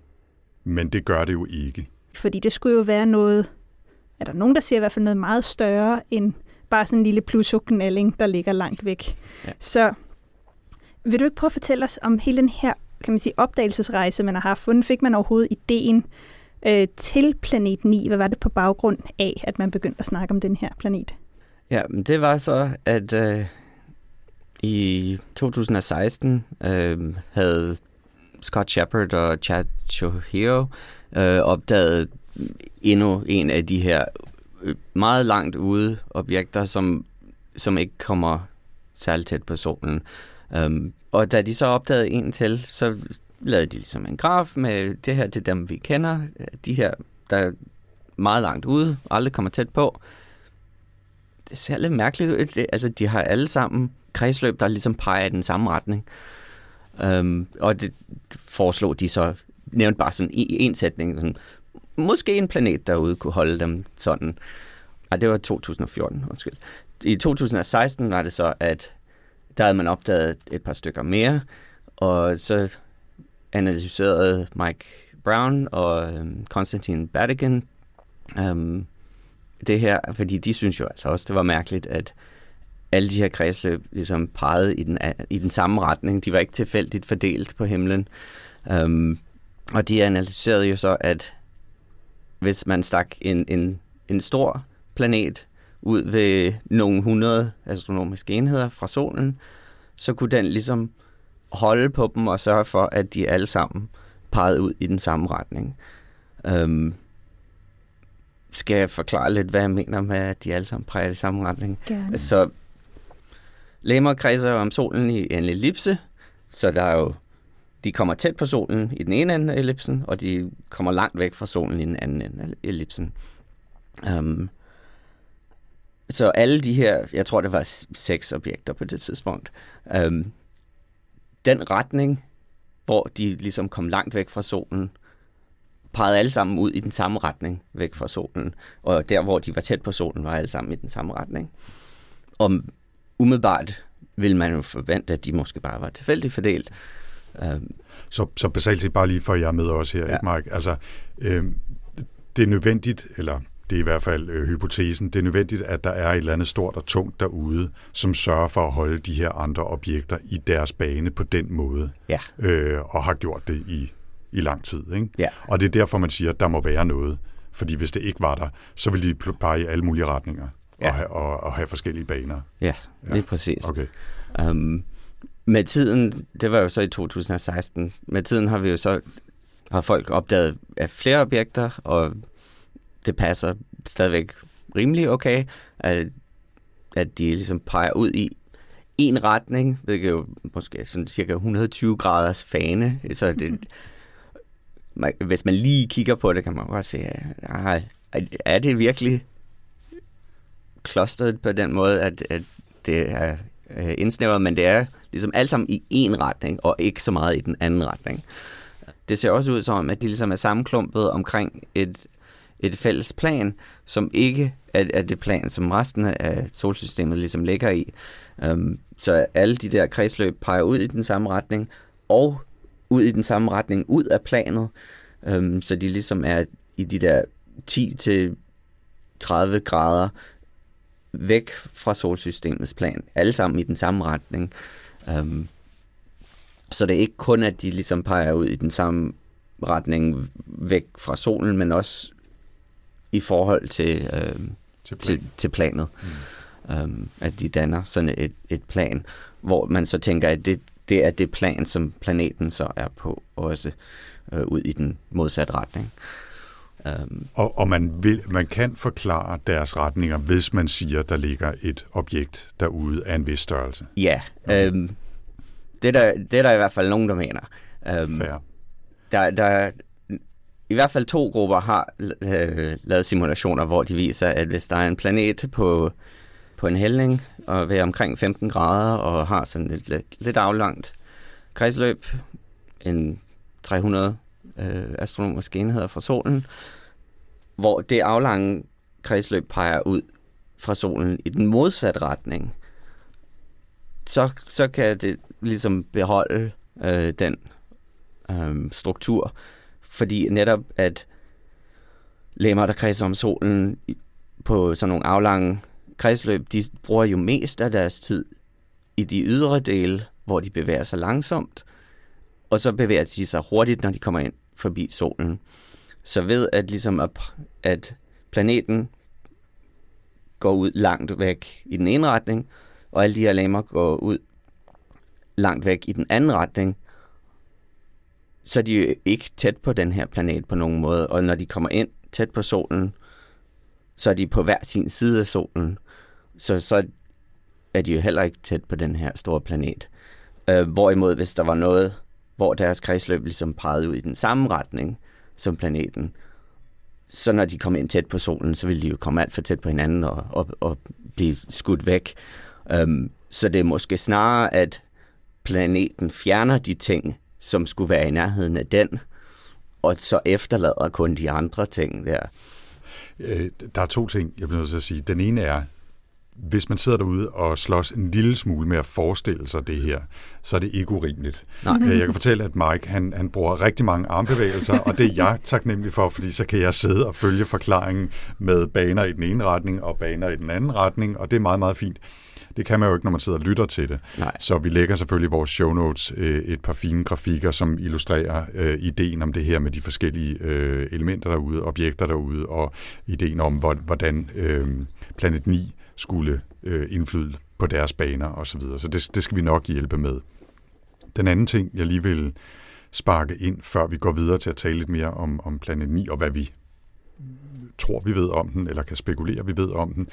Men det gør det jo ikke. Fordi det skulle jo være noget, er der nogen, der siger i hvert fald noget meget større end bare sådan en lille Pluto-knalling, der ligger langt væk. Ja. Så vil du ikke prøve at fortælle os om hele den her kan man sige, opdagelsesrejse, man har haft? Hvordan fik man overhovedet ideen øh, til planet 9? Hvad var det på baggrund af, at man begyndte at snakke om den her planet? Ja, men det var så, at øh, i 2016 øh, havde Scott Shepard og Chad Chohiro øh, opdaget endnu en af de her øh, meget langt ude objekter, som, som ikke kommer særligt tæt på solen. Um, og da de så opdagede en til, så lavede de ligesom en graf med det her til dem, vi kender. De her, der er meget langt ude, aldrig kommer tæt på. Det ser lidt mærkeligt ud. Det, altså, de har alle sammen kredsløb, der ligesom peger i den samme retning. Um, og det foreslog de så, nævnte bare sådan i en sætning, sådan, måske en planet derude kunne holde dem sådan. Ej, det var 2014, undskyld. I 2016 var det så, at der havde man opdaget et par stykker mere, og så analyserede Mike Brown og øhm, Konstantin Batigan øhm, det her, fordi de synes jo altså også, det var mærkeligt, at alle de her kredsløb ligesom pegede i den, i den samme retning. De var ikke tilfældigt fordelt på himlen. Um, og de analyserede jo så, at hvis man stak en, en, en stor planet ud ved nogle hundrede astronomiske enheder fra solen, så kunne den ligesom holde på dem og sørge for, at de alle sammen pegede ud i den samme retning. Um, skal jeg forklare lidt, hvad jeg mener med, at de alle sammen peger i samme retning? Gerne. Så læmer kredser om solen i en ellipse, så der er jo, de kommer tæt på solen i den ene ende af ellipsen, og de kommer langt væk fra solen i den anden ende af ellipsen. Um, så alle de her, jeg tror det var seks objekter på det tidspunkt, um, den retning, hvor de ligesom kom langt væk fra solen, pegede alle sammen ud i den samme retning væk fra solen. Og der, hvor de var tæt på solen, var alle sammen i den samme retning. Og umiddelbart ville man jo forvente, at de måske bare var tilfældigt fordelt. Um, Så, så basalt set bare lige for, at jeg er med også her, Ja. ikke Mike? Altså, øh, det er nødvendigt, eller det er i hvert fald øh, hypotesen, det er nødvendigt, at der er et eller andet stort og tungt derude, som sørger for at holde de her andre objekter i deres bane på den måde, ja, øh, og har gjort det i, i lang tid. Ikke? ja, Og det er derfor, man siger, at der må være noget. Fordi hvis det ikke var der, så ville de pege i alle mulige retninger Ja. og, have, og, og have forskellige baner. ja, Ja. lige præcis. Okay. Um, med tiden, det var jo så i 2016, med tiden har vi jo så, har folk opdaget af flere objekter, og det passer stadigvæk rimelig okay, at, at de ligesom peger ud i en retning, hvilket jo måske sådan cirka 120 graders fane, så det, man, hvis man lige kigger på det, kan man godt se, at ah, er, er det virkelig klostret på den måde, at, at det er øh, indsnævret, men det er ligesom alt sammen i en retning, og ikke så meget i den anden retning. Det ser også ud som, at de ligesom er sammenklumpet omkring et, et fælles plan, som ikke er, er det plan, som resten af solsystemet ligesom ligger i. Um, så alle de der kredsløb peger ud i den samme retning, og ud i den samme retning ud af planet, um, så de ligesom er i de der 10 til 30 grader væk fra solsystemets plan. Alle sammen i den samme retning. Um, så det er ikke kun, at de ligesom peger ud i den samme retning væk fra solen, men også i forhold til, øhm, Til plan. til, til planet. Mm. Øhm, at de danner sådan et, et plan, hvor man så tænker, at det, det er det plan, som planeten så er på, også øh, ud i den modsatte retning. Øhm, Og, og man, vil, man kan forklare deres retninger, hvis man siger, der ligger et objekt derude af en vis størrelse. ja, øhm, det, er der, det er der i hvert fald nogen, der mener. Øhm, Fair. der, der i hvert fald to grupper har øh, lavet simulationer, hvor de viser, at hvis der er en planet på, på en hældning og ved omkring 15 grader og har sådan et lidt, lidt aflangt kredsløb, en 300 øh, astronomiske enheder fra solen, hvor det aflange kredsløb peger ud fra solen i den modsatte retning, så, så kan det ligesom beholde øh, den øh, struktur, fordi netop at lemmer, der kredser om solen på sådan nogle aflange kredsløb, de bruger jo mest af deres tid i de ydre dele, hvor de bevæger sig langsomt, og så bevæger de sig hurtigt, når de kommer ind forbi solen. Så ved at ligesom at, at planeten går ud langt væk i den ene retning, og alle de her lemmer går ud langt væk i den anden retning, så er de jo ikke tæt på den her planet på nogen måde. Og når de kommer ind tæt på solen, så er de på hver sin side af solen. Så, så er de jo heller ikke tæt på den her store planet. Øh, hvorimod, hvis der var noget, hvor deres kredsløb ligesom pegede ud i den samme retning som planeten, så når de kom ind tæt på solen, så ville de jo komme alt for tæt på hinanden og, og, og blive skudt væk. Øhm, så det er måske snarere, at planeten fjerner de ting, som skulle være i nærheden af den, og så efterlader kun de andre ting der. Øh, Der er to ting, jeg bliver nødt til at sige. Den ene er, hvis man sidder derude og slås en lille smule med at forestille sig det her, så er det ikke urimeligt. Nej. Øh, Jeg kan fortælle, at Mike han, han bruger rigtig mange armbevægelser, og det er jeg taknemmelig for, fordi så kan jeg sidde og følge forklaringen med baner i den ene retning og baner i den anden retning, og det er meget, meget fint. Det kan man jo ikke, når man sidder og lytter til det. Nej. Så vi lægger selvfølgelig i vores show notes øh, et par fine grafikker, som illustrerer øh, ideen om det her med de forskellige øh, elementer derude, objekter derude, og ideen om, hvor- hvordan øh, Planet 9 skulle øh, indflyde på deres baner osv. Så, videre. så det, det skal vi nok hjælpe med. Den anden ting, jeg lige vil sparke ind, før vi går videre til at tale lidt mere om, om Planet 9, og hvad vi tror, vi ved om den, eller kan spekulere, vi ved om den.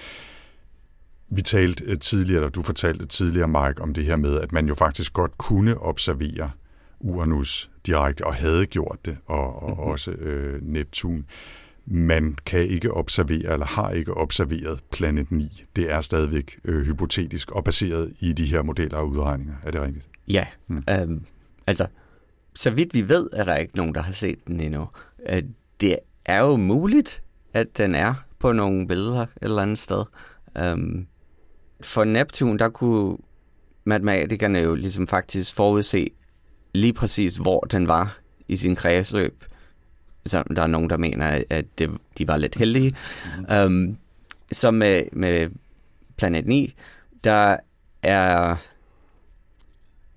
Vi talte øh, tidligere, eller du fortalte tidligere, Mike, om det her med, at man jo faktisk godt kunne observere Uranus direkte, og havde gjort det, og, og mm-hmm. også øh, Neptun. Man kan ikke observere, eller har ikke observeret Planet 9. Det er stadigvæk øh, hypotetisk og baseret i de her modeller og udregninger. Er det rigtigt? Ja, mm. øhm, altså, så vidt vi ved, er der ikke nogen, der har set den endnu. Øh, det er jo muligt, at den er på nogle billeder et eller andet sted. Øhm, for Neptun, der kunne matematikerne jo ligesom faktisk forudse lige præcis, hvor den var i sin kredsløb. Så der er nogen, der mener, at det, de var lidt heldige. Mm. Øhm, så med, med Planet 9, der er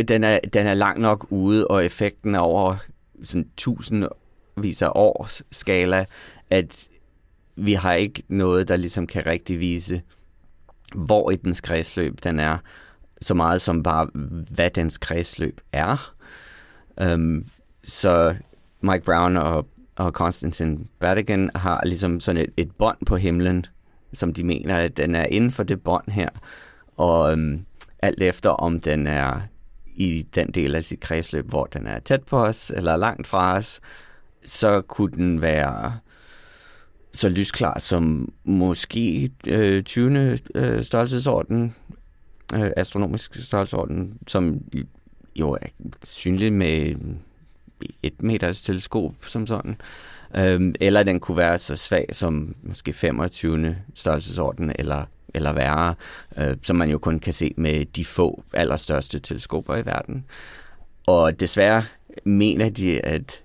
den er, den er langt nok ude, og effekten er over sådan tusindvis af års skala, at vi har ikke noget, der ligesom kan rigtig vise, hvor i dens kredsløb den er, så meget som bare, hvad dens kredsløb er. Um, så Mike Brown og, og Konstantin Bertigan har ligesom sådan et, et bånd på himlen, som de mener, at den er inden for det bånd her. Og øhm, alt efter, om den er i den del af sit kredsløb, hvor den er tæt på os eller langt fra os, så kunne den være så lysklar som måske øh, 20. Øh, størrelsesorden, øh, astronomisk størrelsesorden, som jo er synlig med et meters teleskop som sådan. Øhm, eller den kunne være så svag som måske 25. størrelsesorden eller, eller værre, øh, som man jo kun kan se med de få allerstørste teleskoper i verden. Og desværre mener de, at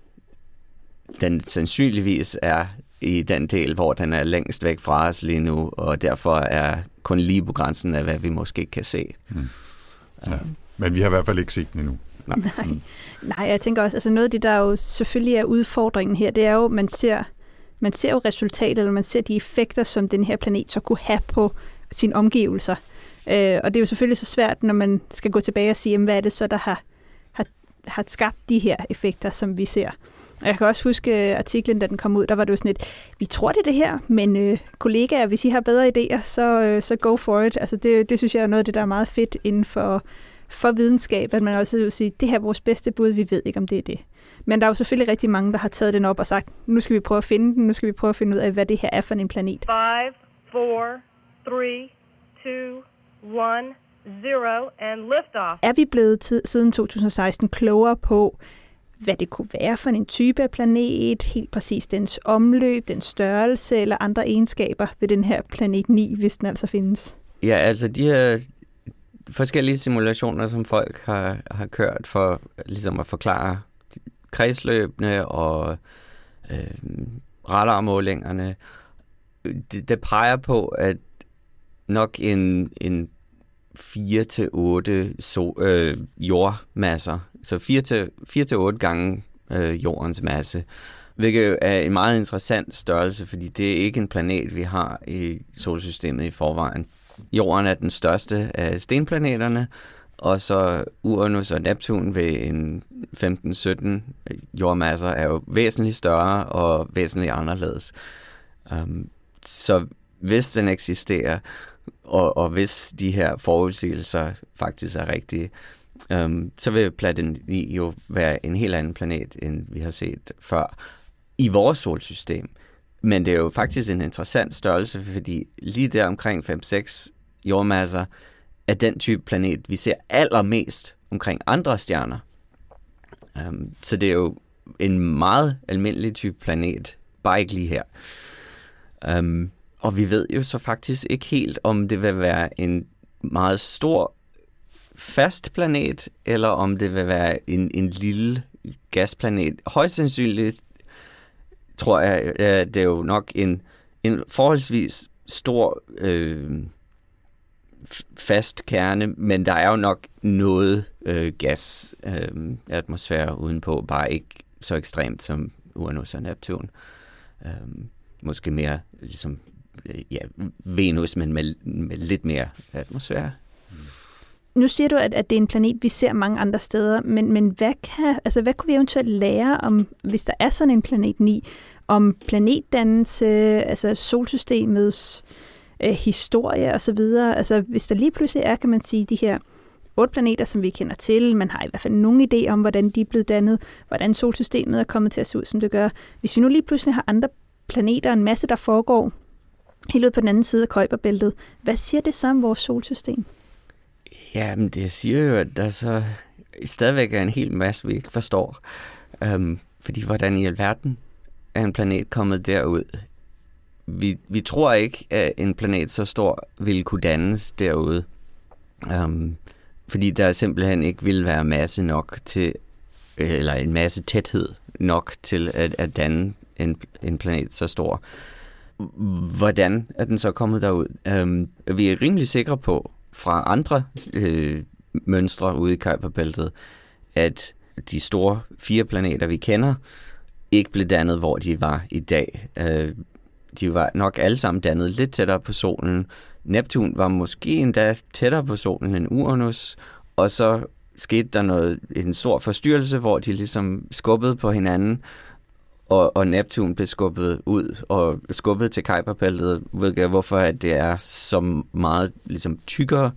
den sandsynligvis er i den del, hvor den er længst væk fra os lige nu, og derfor er kun lige på grænsen af, hvad vi måske kan se. Mm. Ja. Men vi har i hvert fald ikke set den endnu. Nej. Nej. Nej, jeg tænker også, altså noget af det, der jo selvfølgelig er udfordringen her, det er jo, man ser, man ser jo resultatet, eller man ser de effekter, som den her planet så kunne have på sine omgivelser. Øh, og det er jo selvfølgelig så svært, når man skal gå tilbage og sige, jamen, hvad er det så, der har, har, har skabt de her effekter, som vi ser. Og jeg kan også huske artiklen, da den kom ud, der var det jo sådan et, vi tror det er det her, men øh, kollegaer, hvis I har bedre idéer, så, øh, så go for it. Altså det, det synes jeg er noget af det, der er meget fedt inden for, for videnskab, at man også vil sige, det her er vores bedste bud, vi ved ikke, om det er det. Men der er jo selvfølgelig rigtig mange, der har taget den op og sagt, nu skal vi prøve at finde den, nu skal vi prøve at finde ud af, hvad det her er for en planet. 5, 4, 3, 2, 1, 0, and liftoff. Er vi blevet tid, siden 2016 klogere på, hvad det kunne være for en type af planet, helt præcis dens omløb, dens størrelse eller andre egenskaber ved den her planet 9, hvis den altså findes? Ja, altså de her forskellige simulationer, som folk har, har kørt for ligesom at forklare kredsløbene og øh, radarmålingerne, det, det peger på, at nok en, en 4-8 så, øh, jordmasser, så 4-8 gange øh, jordens masse, hvilket er en meget interessant størrelse, fordi det er ikke en planet, vi har i solsystemet i forvejen. Jorden er den største af stenplaneterne, og så Uranus og Neptun ved en 15-17 jordmasser er jo væsentligt større og væsentligt anderledes. Um, så hvis den eksisterer, og, og hvis de her forudsigelser faktisk er rigtige, um, så vil planet jo være en helt anden planet, end vi har set før i vores solsystem. Men det er jo faktisk en interessant størrelse, fordi lige der omkring 5-6 jordmasser er den type planet, vi ser allermest omkring andre stjerner. Um, så det er jo en meget almindelig type planet, bare ikke lige her. Um, og vi ved jo så faktisk ikke helt, om det vil være en meget stor fast planet, eller om det vil være en, en lille gasplanet. Højst sandsynligt tror jeg, at det er jo nok en, en forholdsvis stor øh, fast kerne, men der er jo nok noget øh, gas øh, atmosfære udenpå, bare ikke så ekstremt som Uranus og Neptun. Øh, måske mere ligesom øh, ja, Venus, men med, med lidt mere atmosfære. Nu siger du, at, at det er en planet, vi ser mange andre steder, men, men hvad, kan, altså, hvad kunne vi eventuelt lære om, hvis der er sådan en planet 9, om planetdannelse, altså solsystemets øh, historie osv.? Altså, hvis der lige pludselig er, kan man sige, de her otte planeter, som vi kender til. Man har i hvert fald nogen idé om, hvordan de er blevet dannet, hvordan solsystemet er kommet til at se ud, som det gør. Hvis vi nu lige pludselig har andre planeter, en masse, der foregår helt ud på den anden side af Kuiperbæltet. Hvad siger det så om vores solsystem? Jamen, det siger jo, at der så stadigvæk er en hel masse, vi ikke forstår. Øhm, fordi hvordan i alverden er en planet kommet derud? Vi, vi tror ikke, at en planet så stor ville kunne dannes derude. Øhm, fordi der simpelthen ikke ville være masse nok til, eller en masse tæthed nok til at, at danne en, en planet så stor. Hvordan er den så kommet derud? Øhm, vi er rimelig sikre på fra andre øh, mønstre ude i Kuiperbæltet, at de store fire planeter, vi kender, ikke blev dannet, hvor de var i dag. Øh, de var nok alle sammen dannet lidt tættere på solen. Neptun var måske endda tættere på solen end Uranus, og så skete der noget, en stor forstyrrelse, hvor de ligesom skubbede på hinanden, og, og Neptun blev skubbet ud og skubbet til Kuiperbæltet, hvilket hvorfor at det er så meget ligesom tykkere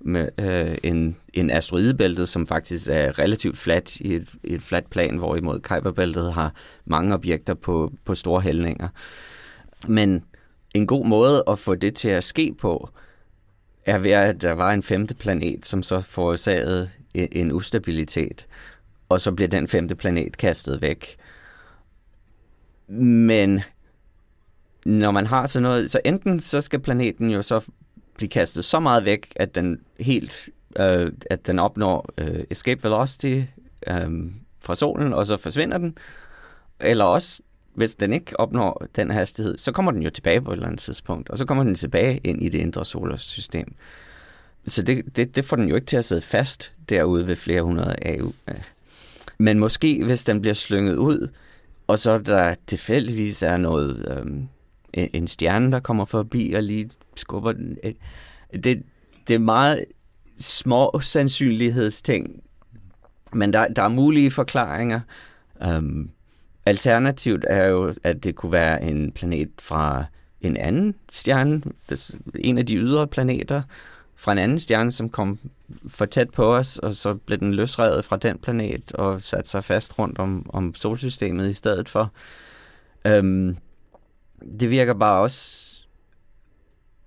med, øh, en, en asteroidebæltet, som faktisk er relativt fladt i et, et fladt plan, hvorimod Kuiperbæltet har mange objekter på, på store hældninger. Men en god måde at få det til at ske på, er ved, at der var en femte planet, som så forårsagede en, en ustabilitet, og så bliver den femte planet kastet væk. Men når man har sådan noget, så enten så skal planeten jo så blive kastet så meget væk, at den helt, øh, at den opnår øh, escape velocity øh, fra solen, og så forsvinder den. Eller også, hvis den ikke opnår den hastighed, så kommer den jo tilbage på et eller andet tidspunkt, og så kommer den tilbage ind i det indre solsystem. Så det, det, det får den jo ikke til at sidde fast derude ved flere hundrede AU. Men måske, hvis den bliver slynget ud, og så der tilfældigvis er noget, øhm, en, en stjerne, der kommer forbi og lige skubber den. Det, det er meget små sandsynlighedsting, men der, der er mulige forklaringer. Øhm, alternativt er jo, at det kunne være en planet fra en anden stjerne, en af de ydre planeter, fra en anden stjerne, som kom for tæt på os, og så blev den løsrevet fra den planet og satte sig fast rundt om, om solsystemet i stedet for. Øhm, det virker bare også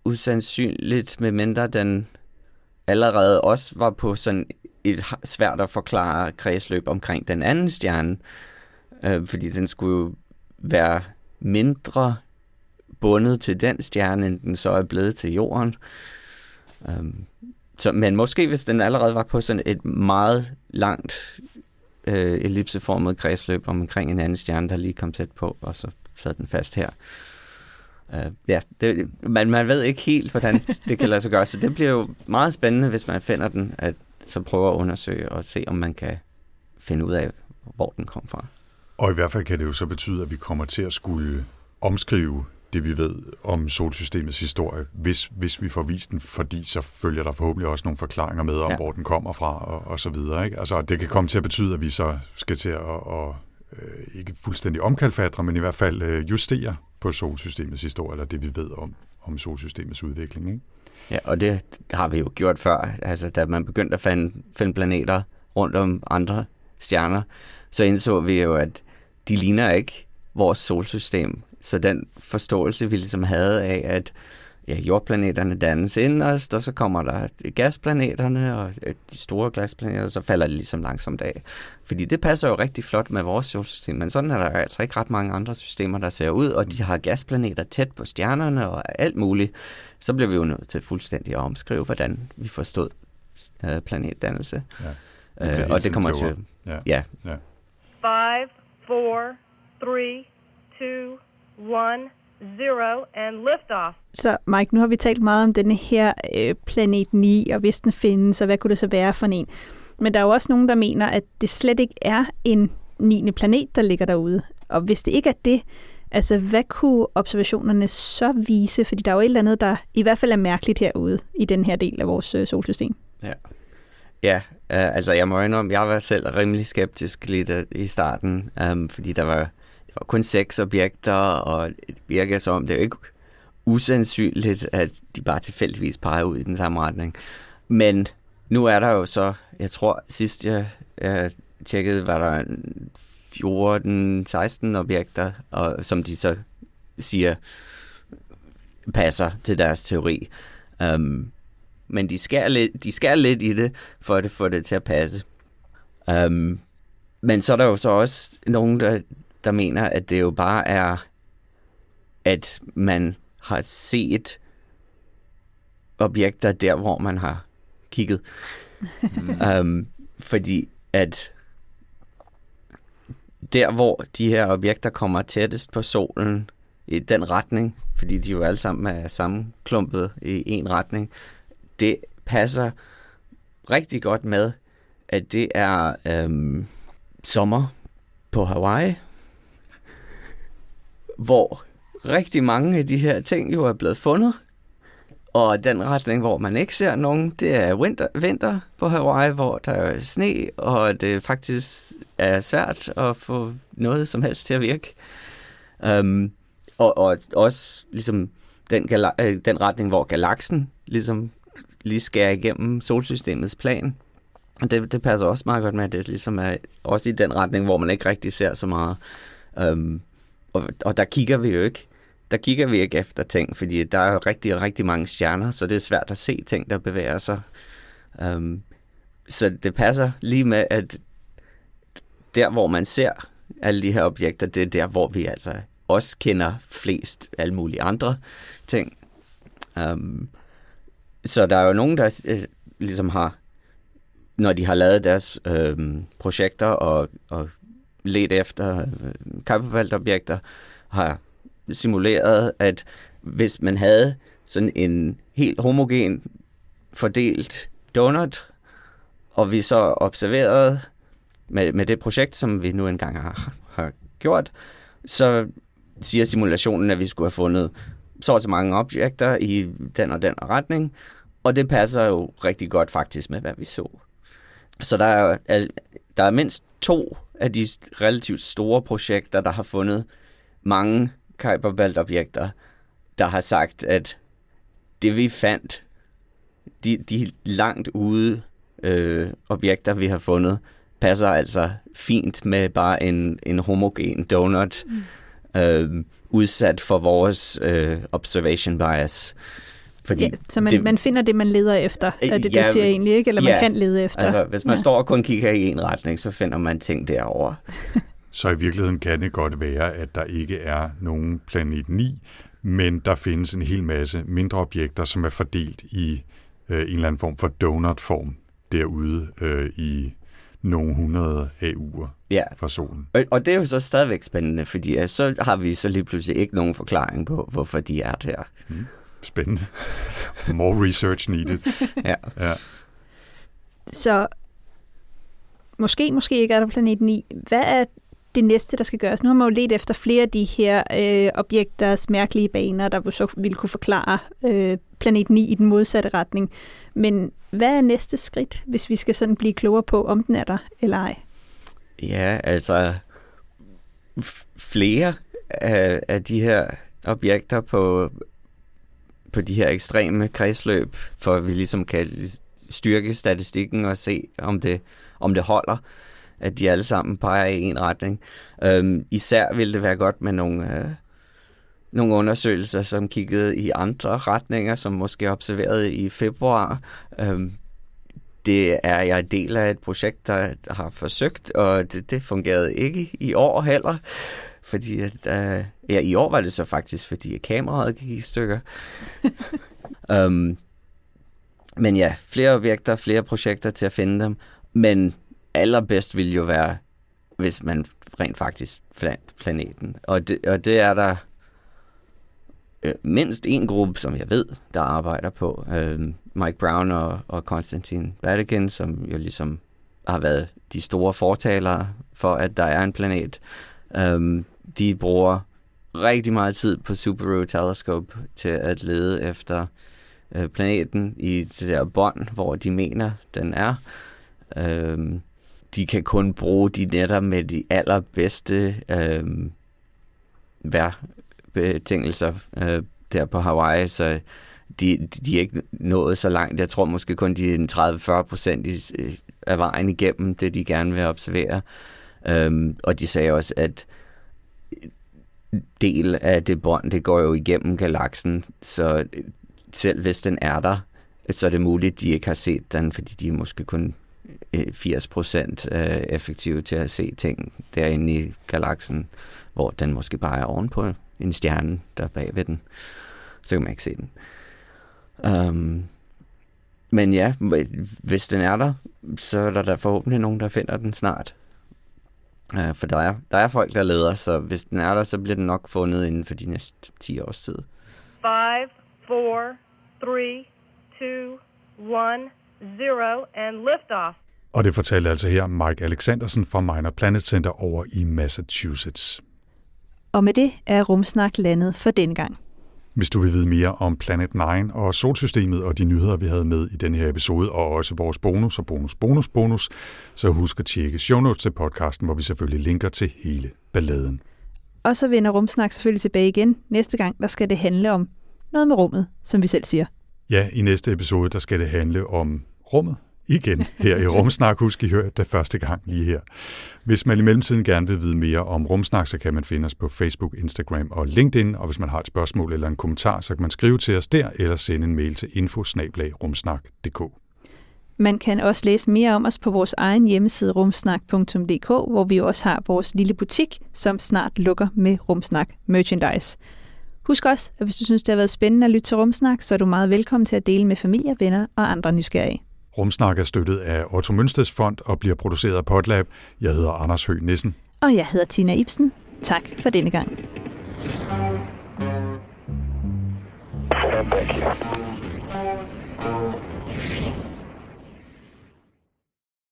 usandsynligt, medmindre den allerede også var på sådan et svært at forklare kredsløb omkring den anden stjerne, øh, fordi den skulle jo være mindre bundet til den stjerne, end den så er blevet til jorden. Um, så, men måske hvis den allerede var på sådan et meget langt øh, ellipseformet kredsløb omkring en anden stjerne, der lige kom tæt på, og så sad den fast her. Uh, ja, det, man, man ved ikke helt, hvordan det kan lade sig gøre, så det bliver jo meget spændende, hvis man finder den, at så prøve at undersøge og se, om man kan finde ud af, hvor den kom fra. Og i hvert fald kan det jo så betyde, at vi kommer til at skulle omskrive det, vi ved om solsystemets historie, hvis, hvis vi får vist den, fordi så følger der forhåbentlig også nogle forklaringer med om, Ja. hvor den kommer fra og, og så videre. Ikke? Altså, det kan komme til at betyde, at vi så skal til at, at øh, ikke fuldstændig omkalfatre, men i hvert fald øh, justere på solsystemets historie, eller det, vi ved om, om solsystemets udvikling. Ikke? Ja, og det har vi jo gjort før. Altså, da man begyndte at finde, finde planeter rundt om andre stjerner, så indså vi jo, at de ligner ikke vores solsystem. Så den forståelse, vi ligesom havde af, at ja, jordplaneterne dannes inderst, og så kommer der gasplaneterne og øh, de store gasplaneter, og så falder det ligesom langsomt af. Fordi det passer jo rigtig flot med vores solsystem, men sådan er der altså ikke ret mange andre systemer, der ser ud, og de har gasplaneter tæt på stjernerne og alt muligt. Så bliver vi jo nødt til fuldstændig at omskrive, hvordan vi forstod øh, planetdannelse. Ja. Øh, og det tiden kommer til... Ja. Ja, ja. Five, four, three, two, one, zero, and liftoff. Så Mike, nu har vi talt meget om denne her øh, planet 9, og hvis den findes, og hvad kunne det så være for en? Men der er jo også nogen, der mener, at det slet ikke er en 9. planet, der ligger derude. Og hvis det ikke er det, altså hvad kunne observationerne så vise? Fordi der er jo et eller andet, der i hvert fald er mærkeligt herude i den her del af vores øh, solsystem. Ja, øh, altså jeg må indrømme, jeg var selv rimelig skeptisk lidt øh, i starten, um, fordi der var, og kun seks objekter, og det virker som, det er jo ikke usandsynligt, at de bare tilfældigvis peger ud i den samme retning. Men nu er der jo så, jeg tror sidst jeg, jeg tjekkede, var der 14-16 objekter, og, som de så siger passer til deres teori. Um, men de skærer, lidt, de skærer lidt i det, for at få det til at passe. Um, men så er der jo så også nogen, der, der mener, at det jo bare er, at man har set objekter der, hvor man har kigget. um, fordi at der, hvor de her objekter kommer tættest på solen, i den retning, fordi de jo alle sammen er sammenklumpet i en retning, det passer rigtig godt med, at det er øhm, sommer på Hawaii, hvor rigtig mange af de her ting jo er blevet fundet. Og den retning, hvor man ikke ser nogen, det er vinter, vinter på Hawaii, hvor der er sne, og det faktisk er svært at få noget som helst til at virke. Um, og, og også ligesom den, gala- øh, den retning, hvor galaksen ligesom lige skærer igennem solsystemets plan. Og det, det passer også meget godt med, at det ligesom er også i den retning, hvor man ikke rigtig ser så meget. Um, og, og der kigger vi jo ikke. Der kigger vi ikke efter ting, fordi der er jo rigtig, rigtig mange stjerner, så det er svært at se ting, der bevæger sig. Um, så det passer lige med, at der, hvor man ser alle de her objekter, det er der, hvor vi altså også kender flest alle mulige andre ting. Um, så der er jo nogen, der øh, ligesom har, når de har lavet deres øh, projekter og, og let efter øh, objekter har simuleret, at hvis man havde sådan en helt homogen fordelt donut, og vi så observerede med, med det projekt, som vi nu engang har, har gjort, så siger simulationen, at vi skulle have fundet så og så mange objekter i den og den retning, og det passer jo rigtig godt faktisk med, hvad vi så. Så der er, der er mindst to af de relativt store projekter, der har fundet mange Kuiper Belt-objekter, der har sagt, at det vi fandt, de, de langt ude øh, objekter, vi har fundet, passer altså fint med bare en, en homogen donut, mm. øh, udsat for vores øh, observation bias. Fordi ja, så man, det, man finder det, man leder efter, er det, ja, du siger egentlig, ikke? Eller ja, man kan lede efter. Altså, hvis man ja. står og kun kigger i en retning, så finder man ting derovre. så i virkeligheden kan det godt være, at der ikke er nogen planet 9, men der findes en hel masse mindre objekter, som er fordelt i øh, en eller anden form for donut-form derude øh, i nogle hundrede AU'er ja. fra solen. Og, og det er jo så stadigvæk spændende, fordi ja, så har vi så lige pludselig ikke nogen forklaring på, hvorfor de er der. Mm. Spændende. More research needed. ja. ja. Så måske, måske ikke er der planet 9. Hvad er det næste, der skal gøres? Nu har man jo let efter flere af de her øh, objekters mærkelige baner, der så ville kunne forklare øh, planet 9 i den modsatte retning. Men hvad er næste skridt, hvis vi skal sådan blive klogere på, om den er der eller ej? Ja, altså flere af, af de her objekter på, på de her ekstreme kredsløb, for at vi ligesom kan styrke statistikken og se, om det, om det holder, at de alle sammen peger i en retning. Øhm, især ville det være godt med nogle, øh, nogle undersøgelser, som kiggede i andre retninger, som måske observeret i februar. Øhm, det er jeg del af et projekt, der har forsøgt, og det, det fungerede ikke i år heller. Fordi at, uh, ja, i år var det så faktisk, fordi kameraet gik i stykker. um, men ja, flere objekter, flere projekter til at finde dem. Men allerbedst ville jo være, hvis man rent faktisk fandt planeten. Og det, og det er der øh, mindst en gruppe, som jeg ved, der arbejder på. Øh, Mike Brown og, og Konstantin Vatican, som jo ligesom har været de store fortalere for, at der er en planet. Øh, de bruger rigtig meget tid på Subaru Telescope til at lede efter øh, planeten i det der bånd, hvor de mener, den er. Øh, de kan kun bruge de netter med de allerbedste øh, vejrbetingelser øh, der på Hawaii, så de, de er ikke nået så langt. Jeg tror måske kun, de er 30-40 procent øh, af vejen igennem det, de gerne vil observere. Øhm, og de sagde også, at del af det bånd, det går jo igennem galaksen, så øh, selv hvis den er der, så er det muligt, at de ikke har set den, fordi de er måske kun øh, 80% øh, effektive til at se ting derinde i galaksen, hvor den måske bare er ovenpå en stjerne, der er bag ved den. Så kan man ikke se den. Um, men ja, hvis den er der, så er der forhåbentlig nogen, der finder den snart. Uh, for der er, der er folk, der leder, så hvis den er der, så bliver den nok fundet inden for de næste 10 års tid. 5, 4, 3, 2, 1, 0, and liftoff. Og det fortalte altså her Mike Alexandersen fra Minor Planet Center over i Massachusetts. Og med det er Rumsnak landet for denne gang. Hvis du vil vide mere om Planet 9 og solsystemet og de nyheder, vi havde med i denne her episode, og også vores bonus og bonus, bonus, bonus, så husk at tjekke show notes til podcasten, hvor vi selvfølgelig linker til hele balladen. Og så vender Rumsnak selvfølgelig tilbage igen. Næste gang, der skal det handle om noget med rummet, som vi selv siger. Ja, i næste episode, der skal det handle om rummet, igen her i Rumsnak. Husk, I hørte det første gang lige her. Hvis man i mellemtiden gerne vil vide mere om Rumsnak, så kan man finde os på Facebook, Instagram og LinkedIn. Og hvis man har et spørgsmål eller en kommentar, så kan man skrive til os der, eller sende en mail til infosnablagrumsnak.dk. Man kan også læse mere om os på vores egen hjemmeside rumsnak.dk, hvor vi også har vores lille butik, som snart lukker med Rumsnak merchandise. Husk også, at hvis du synes, det har været spændende at lytte til Rumsnak, så er du meget velkommen til at dele med familie, venner og andre nysgerrige. Rumsnak er støttet af Otto Münsters Fond og bliver produceret af Potlab. Jeg hedder Anders Høgh Nissen. Og jeg hedder Tina Ibsen. Tak for denne gang.